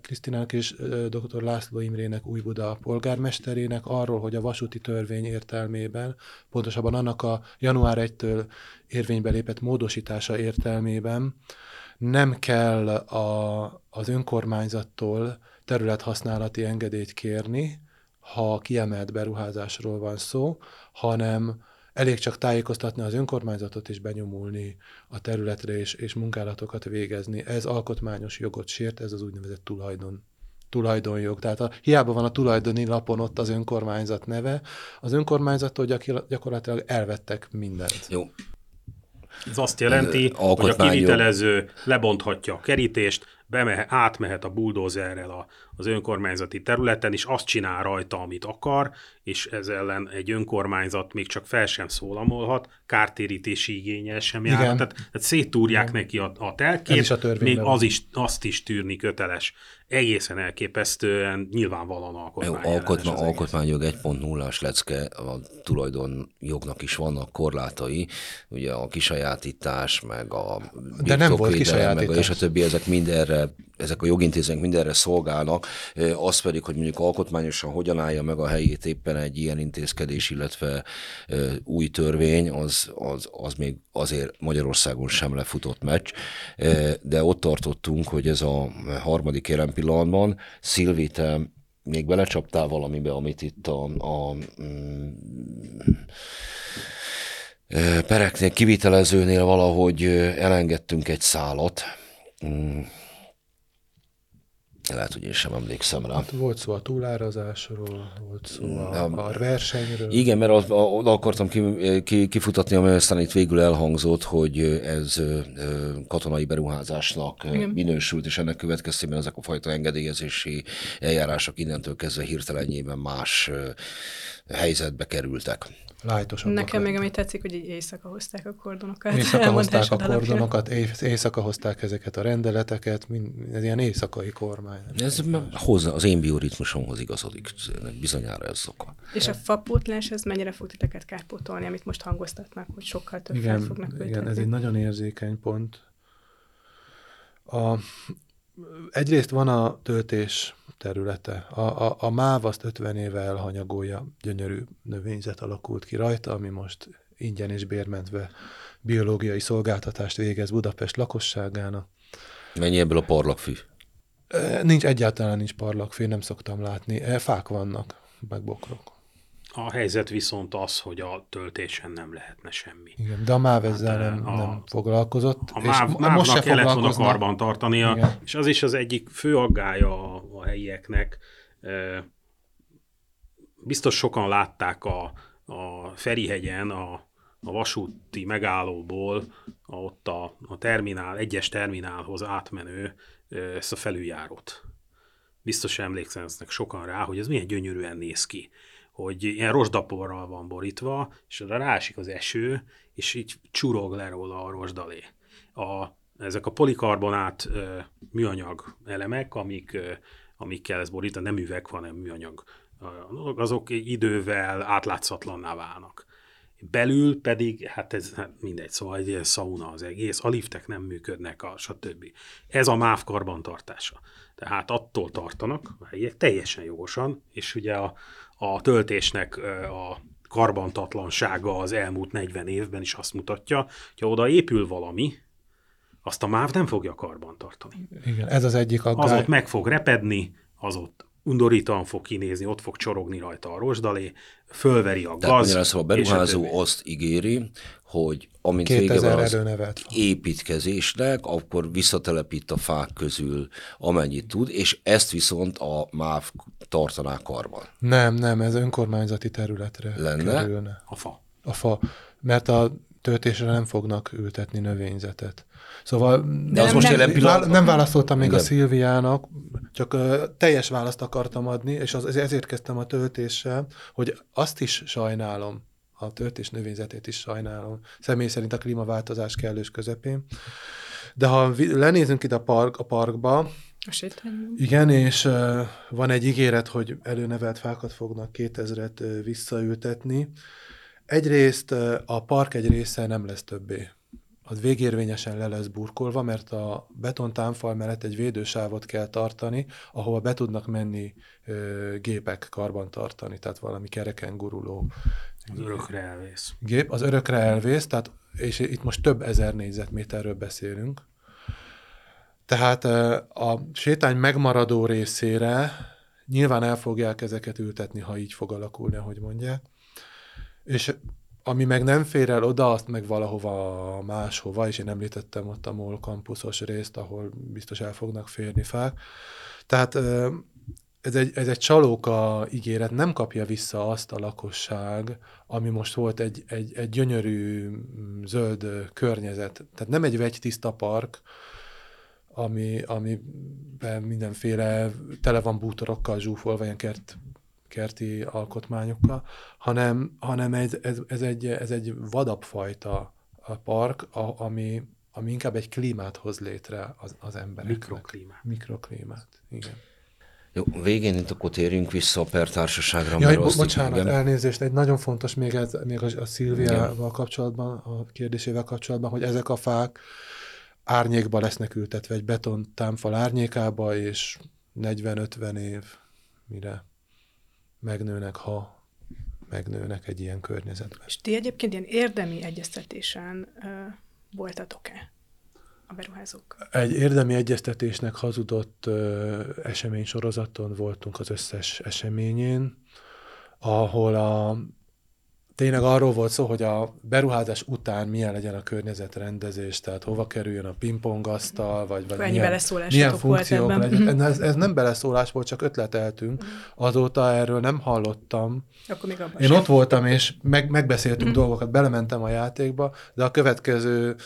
Krisztinának és dr. László Imrének Újbuda polgármesterének arról, hogy a vasúti törvény értelmében, pontosabban annak a január 1-től érvénybe lépett módosítása értelmében nem kell a, az önkormányzattól területhasználati engedélyt kérni, ha kiemelt beruházásról van szó, hanem elég csak tájékoztatni az önkormányzatot és benyomulni a területre és, és munkálatokat végezni. Ez alkotmányos jogot sért, ez az úgynevezett tulajdon tulajdonjog. Tehát a, hiába van a tulajdoni lapon ott az önkormányzat neve, az önkormányzattól gyakorlatilag elvettek mindent. Jó, Ez azt jelenti, hogy a kivitelező lebonthatja a kerítést, bemehe, átmehet a buldózerrel a, az önkormányzati területen, és azt csinál rajta, amit akar, és ez ellen egy önkormányzat még csak fel sem szólamolhat, kártérítési igényel sem jár. Igen. Tehát, tehát széttúrják neki a, a telkét, is a még van. az is, azt is tűrni köteles. Egészen elképesztően nyilvánvalóan Jó, alkotmány alkotma, az egész. alkotmányjog 1.0-as lecke, a tulajdonjognak is vannak korlátai, ugye a kisajátítás, meg a De nem volt birtokvédelem, meg a- kisajátítás. és a többi, ezek mindenre, ezek a jogintézmények mindenre szolgálnak, az pedig, hogy mondjuk alkotmányosan hogyan állja meg a helyét éppen egy ilyen intézkedés, illetve új törvény, az, az, az még azért Magyarországon sem lefutott meccs, de ott tartottunk, hogy ez a harmadik jelen pillanatban, Szilvi, még belecsaptál valamibe, amit itt a, a mm, pereknél, kivitelezőnél valahogy elengedtünk egy szálat. Mm. Lehet, hogy én sem emlékszem rá. Hát volt szó a túlárazásról, volt szó a, a versenyről. Igen, mert az- a- oda akartam ki, ki, kifutatni, ami aztán itt végül elhangzott, hogy ez katonai beruházásnak Igen. minősült, és ennek következtében ezek a fajta engedélyezési eljárások innentől kezdve hirtelenjében más helyzetbe kerültek. Lájtosabbak Nekem még ami tetszik, hogy így éjszaka hozták a kordonokat. Éjszaka <laughs> hozták a alapján. kordonokat, éj- éjszaka hozták ezeket a rendeleteket, mind, ez ilyen éjszakai kormány. Ez hozzá, az én bioritmusomhoz igazodik, bizonyára ez oka. És a fapótlás, ez mennyire fog titeket kárpótolni, amit most hangoztatnak, hogy sokkal több Igen, fognak igen, ez egy nagyon érzékeny pont. A, egyrészt van a töltés területe. A, a, a MÁV azt 50 éve elhanyagolja, gyönyörű növényzet alakult ki rajta, ami most ingyen és bérmentve biológiai szolgáltatást végez Budapest lakosságának. Mennyi ebből a parlagfű? Nincs egyáltalán nincs parlagfé, nem szoktam látni. Fák vannak, meg bokrok. A helyzet viszont az, hogy a töltésen nem lehetne semmi. Igen, de a MÁV ezzel Hát, nem, a- nem foglalkozott. A és máv, mo- mávnak kellett volna karban tartania, Igen. és az is az egyik fő aggája a, a helyieknek. Biztos sokan látták a, a Ferihegyen a, a vasúti megállóból a, ott a, a terminál, egyes terminálhoz átmenő ezt a felüljárót. Biztos emlékszenek sokan rá, hogy ez milyen gyönyörűen néz ki hogy ilyen rozsdaporral van borítva, és oda rásik az eső, és így csurog le róla a rozsdalé. A, ezek a polikarbonát ö, műanyag elemek, amik, ö, amikkel ez borít, nem üveg, hanem műanyag, azok idővel átlátszatlanná válnak. Belül pedig, hát ez hát mindegy, szóval egy ilyen szauna az egész, a liftek nem működnek, a stb. Ez a MÁV karbantartása. Tehát attól tartanak, teljesen jogosan, és ugye a, a töltésnek a karbantatlansága az elmúlt 40 évben is azt mutatja, hogy oda épül valami, azt a MÁV nem fogja karban tartani. Igen, ez az egyik Az aggály. ott meg fog repedni, az ott undorítóan fog kinézni, ott fog csorogni rajta a rozsdalé, fölveri a Tehát gaz. magyarán szóval a beruházó azt ígéri, hogy amint vége 2000 van az építkezésnek, akkor visszatelepít a fák közül amennyit tud, és ezt viszont a MÁV tartaná karban. Nem, nem, ez önkormányzati területre Lenne? kerülne. A fa. A fa, mert a töltésre nem fognak ültetni növényzetet. Szóval De az nem- most nem- jelen pillanatban... nem válaszoltam még Igen. a Szilviának, csak ö, teljes választ akartam adni, és az, ezért kezdtem a töltéssel, hogy azt is sajnálom, a töltés növényzetét is sajnálom, személy szerint a klímaváltozás kellős közepén. De ha lenézünk ide a, park, a parkba, A igen, és uh, van egy ígéret, hogy előnevelt fákat fognak 2000-et uh, visszaültetni. Egyrészt a park egy része nem lesz többé. Az végérvényesen le lesz burkolva, mert a betontámfal mellett egy védősávot kell tartani, ahova be tudnak menni uh, gépek karban tartani, tehát valami kereken guruló Az örökre elvész. gép, az örökre elvész, tehát, és itt most több ezer négyzetméterről beszélünk. Tehát ö, a sétány megmaradó részére Nyilván el fogják ezeket ültetni, ha így fog alakulni, ahogy mondják. És ami meg nem fér el oda, azt meg valahova máshova, és én említettem ott a MOL kampuszos részt, ahol biztos el fognak férni fák. Tehát ez egy, ez egy csalóka ígéret, nem kapja vissza azt a lakosság, ami most volt egy, egy, egy gyönyörű mm, zöld környezet. Tehát nem egy vegytiszta park, ami, amiben mindenféle tele van bútorokkal zsúfolva, ilyen kert, kerti alkotmányokkal, hanem, hanem ez, ez, ez, egy, ez egy vadabb fajta a park, a, ami, ami inkább egy klímát hoz létre az, az embereknek. Mikroklímát. Mikroklímát, igen. Jó, végén itt akkor térjünk vissza a pertársaságra. Jaj, bo- bocsánat, igen. elnézést, egy nagyon fontos még, ez, még a, a Szilviával kapcsolatban, a kérdésével kapcsolatban, hogy ezek a fák árnyékba lesznek ültetve, egy beton támfal árnyékába, és 40-50 év, mire megnőnek, ha megnőnek egy ilyen környezetben. És ti egyébként ilyen érdemi egyeztetésen uh, voltatok-e? a beruházók? Egy érdemi egyeztetésnek hazudott uh, esemény sorozaton voltunk az összes eseményén, ahol a tényleg arról volt szó, hogy a beruházás után milyen legyen a környezetrendezés, tehát hova kerüljön a pingpongasztal, vagy, vagy Ennyi milyen, milyen funkciók legyen. Ez, ez nem beleszólás volt, csak ötleteltünk. Mhm. Azóta erről nem hallottam. Akkor még Én sem. ott voltam, és meg, megbeszéltünk mm. dolgokat, belementem a játékba, de a következő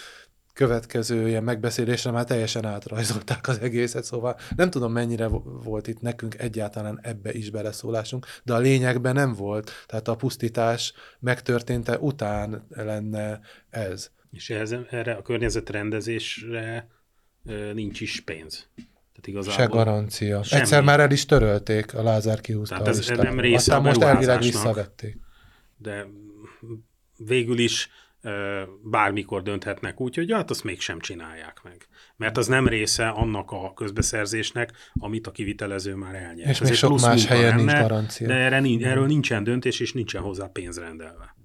következő ilyen megbeszélésre már teljesen átrajzolták az egészet, szóval nem tudom mennyire volt itt nekünk egyáltalán ebbe is beleszólásunk, de a lényegben nem volt, tehát a pusztítás megtörténte után lenne ez. És ez, erre a környezetrendezésre nincs is pénz. Tehát igazából Se garancia. Semmi. Egyszer már el is törölték, a Lázár kihúzta Tehát ez nem része Aztán a most elvileg visszavették. De végül is bármikor dönthetnek úgy, hogy hát azt mégsem csinálják meg. Mert az nem része annak a közbeszerzésnek, amit a kivitelező már elnyert. És Ez még sok más helyen lenne, nincs garancia. De erre, erről nincsen döntés, és nincsen hozzá pénz rendelve.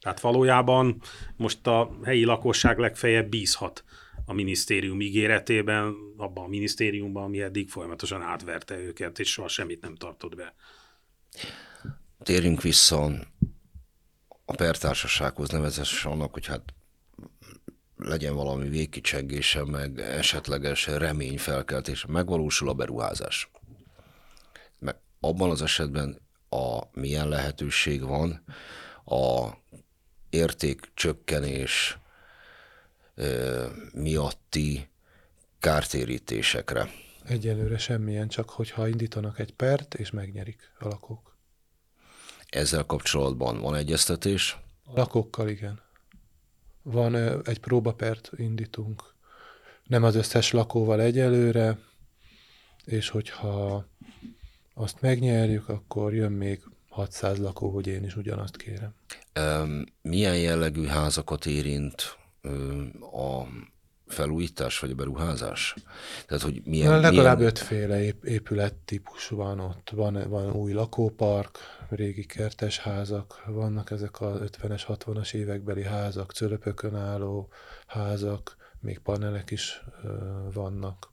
Tehát valójában most a helyi lakosság legfeljebb bízhat a minisztérium ígéretében, abban a minisztériumban, ami eddig folyamatosan átverte őket, és soha semmit nem tartott be. Térjünk vissza a pertársasághoz nevezesen annak, hogy hát legyen valami végkicsengése, meg esetleges reményfelkeltése, megvalósul a beruházás. Meg abban az esetben a milyen lehetőség van a értékcsökkenés ö, miatti kártérítésekre. Egyelőre semmilyen, csak hogyha indítanak egy pert, és megnyerik a lakók. Ezzel kapcsolatban van egyeztetés? A lakókkal igen. Van egy próbapert indítunk. Nem az összes lakóval egyelőre, és hogyha azt megnyerjük, akkor jön még 600 lakó, hogy én is ugyanazt kérem. Milyen jellegű házakat érint a felújítás vagy a beruházás? Tehát, hogy milyen, Na, legalább milyen... ötféle épület típus van ott. Van, van új lakópark, régi kertes házak, vannak ezek a 50-es, 60-as évekbeli házak, cölöpökön álló házak, még panelek is vannak.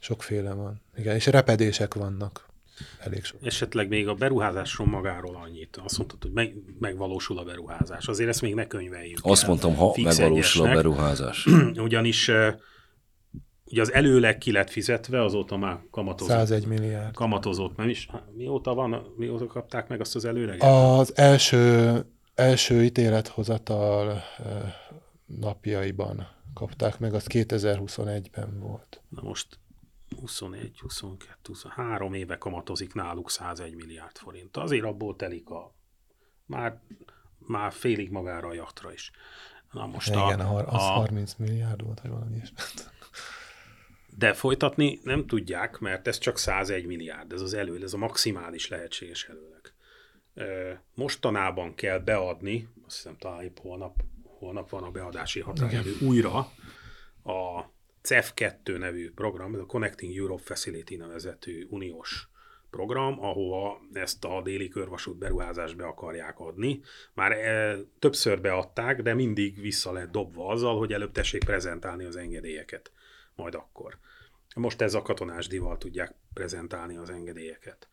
Sokféle van. Igen, és repedések vannak. Elég sok. Esetleg még a beruházásról magáról annyit. Azt mondtad, hogy meg, megvalósul a beruházás. Azért ezt még ne könyveljük. Azt el. mondtam, ha Fix megvalósul egyesnek. a beruházás. <clears throat> Ugyanis ugye az előleg ki lett fizetve, azóta már kamatozott. 101 milliárd. Kamatozott, nem is? Mióta van, mióta kapták meg azt az előleget? Az első, első ítélethozatal napjaiban kapták meg, az 2021-ben volt. Na most 21, 22, 23 éve kamatozik náluk 101 milliárd forint. Azért abból telik a már, már félig magára a jachtra is. Na most Igen, a, az a, 30 milliárd volt, vagy valami is. De folytatni nem tudják, mert ez csak 101 milliárd, ez az elő, ez a maximális lehetséges előleg. Mostanában kell beadni, azt hiszem talán épp holnap, holnap van a beadási határidő újra a CEF2 nevű program, ez a Connecting Europe Facility nevezetű uniós program, ahova ezt a déli körvasút beruházást be akarják adni. Már e, többször beadták, de mindig vissza lett dobva azzal, hogy előbb tessék prezentálni az engedélyeket. Majd akkor. Most ez a katonás dival tudják prezentálni az engedélyeket.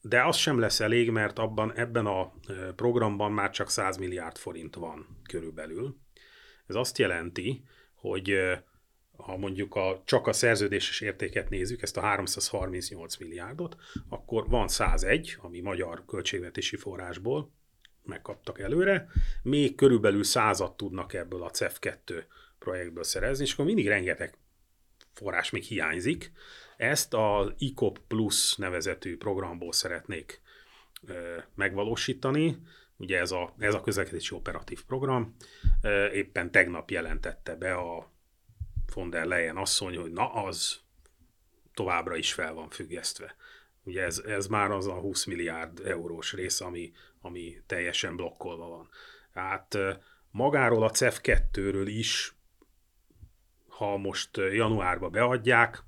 de az sem lesz elég, mert abban ebben a programban már csak 100 milliárd forint van körülbelül. Ez azt jelenti, hogy ha mondjuk a, csak a szerződéses értéket nézzük, ezt a 338 milliárdot, akkor van 101, ami magyar költségvetési forrásból megkaptak előre, még körülbelül százat tudnak ebből a CEF2 projektből szerezni, és akkor mindig rengeteg forrás még hiányzik. Ezt az ICOP Plus nevezetű programból szeretnék megvalósítani. Ugye ez a, ez a közlekedési operatív program. Éppen tegnap jelentette be a von der Leyen asszony, hogy na az továbbra is fel van függesztve. Ugye ez, ez már az a 20 milliárd eurós rész, ami, ami teljesen blokkolva van. Tehát magáról a CEF 2-ről is, ha most januárba beadják,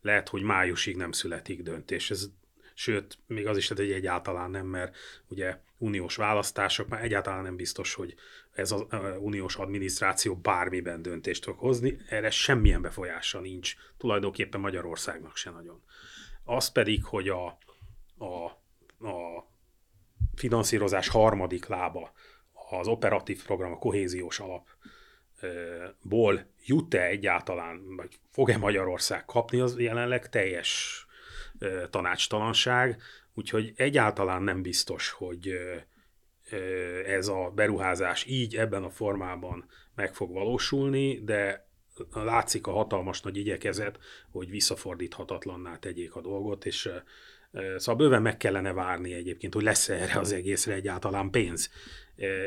lehet, hogy májusig nem születik döntés. Ez, sőt, még az is lehet, hogy egyáltalán nem, mert ugye uniós választások, már egyáltalán nem biztos, hogy ez az uniós adminisztráció bármiben döntést fog hozni, erre semmilyen befolyása nincs, tulajdonképpen Magyarországnak se nagyon. Az pedig, hogy a, a, a finanszírozás harmadik lába, az operatív program, a kohéziós alapból jut-e egyáltalán, vagy fog-e Magyarország kapni, az jelenleg teljes tanácstalanság, úgyhogy egyáltalán nem biztos, hogy ez a beruházás így ebben a formában meg fog valósulni, de látszik a hatalmas nagy igyekezet, hogy visszafordíthatatlanná tegyék a dolgot, és Szóval bőven meg kellene várni egyébként, hogy lesz erre az egészre egyáltalán pénz,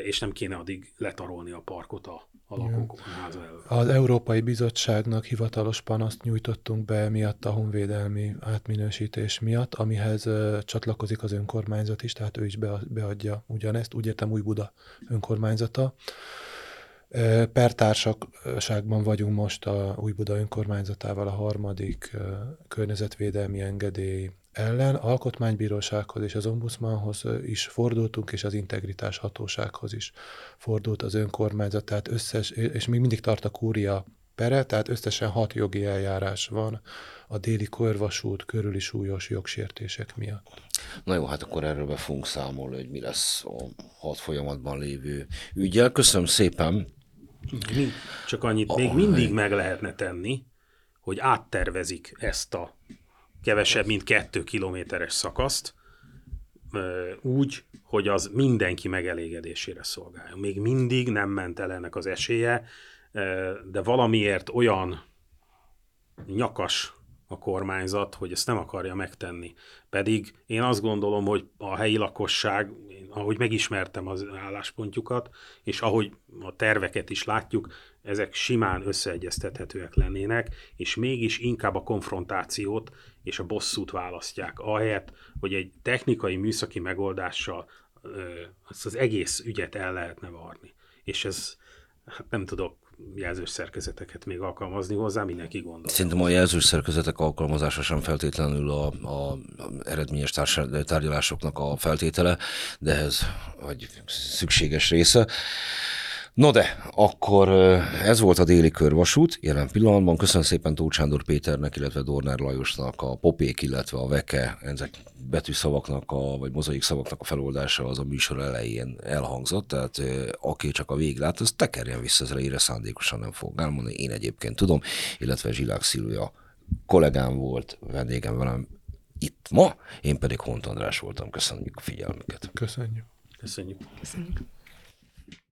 és nem kéne addig letarolni a parkot a, a lakók Az Európai Bizottságnak hivatalos panaszt nyújtottunk be miatt a honvédelmi átminősítés miatt, amihez csatlakozik az önkormányzat is, tehát ő is beadja ugyanezt, úgy értem új Buda önkormányzata. Pertársaságban vagyunk most a Új Buda önkormányzatával a harmadik környezetvédelmi engedély ellen alkotmánybírósághoz és az ombudsmanhoz is fordultunk, és az integritás hatósághoz is fordult az önkormányzat, tehát összes, és még mindig tart a kúria pere, tehát összesen hat jogi eljárás van a déli körvasút körüli súlyos jogsértések miatt. Na jó, hát akkor erről be fogunk számolni, hogy mi lesz a hat folyamatban lévő ügyel. Köszönöm szépen! Mi, csak annyit, még mindig meg lehetne tenni, hogy áttervezik ezt a kevesebb, mint kettő kilométeres szakaszt, úgy, hogy az mindenki megelégedésére szolgáljon. Még mindig nem ment el ennek az esélye, de valamiért olyan nyakas a kormányzat, hogy ezt nem akarja megtenni. Pedig én azt gondolom, hogy a helyi lakosság, ahogy megismertem az álláspontjukat, és ahogy a terveket is látjuk, ezek simán összeegyeztethetőek lennének, és mégis inkább a konfrontációt és a bosszút választják, ahelyett, hogy egy technikai műszaki megoldással ezt az egész ügyet el lehetne varni. És ez, hát nem tudok jelzős szerkezeteket még alkalmazni hozzá, mindenki gondol. Szerintem a jelzős szerkezetek alkalmazása sem feltétlenül a, a, eredményes tárgyalásoknak a feltétele, de ez egy szükséges része. No de, akkor ez volt a déli körvasút jelen pillanatban. Köszönöm szépen Tóth Sándor Péternek, illetve Dornár Lajosnak a popék, illetve a veke, ezek betűszavaknak, a, vagy mozaik szavaknak a feloldása az a műsor elején elhangzott, tehát aki csak a vég lát, az tekerjen vissza az elejére, szándékosan nem fog elmondani. Én egyébként tudom, illetve Zsilák Szilvia kollégám volt, vendégem velem itt ma, én pedig Hont András voltam. Köszönjük a figyelmüket. Köszönjük. Köszönjük. Köszönjük.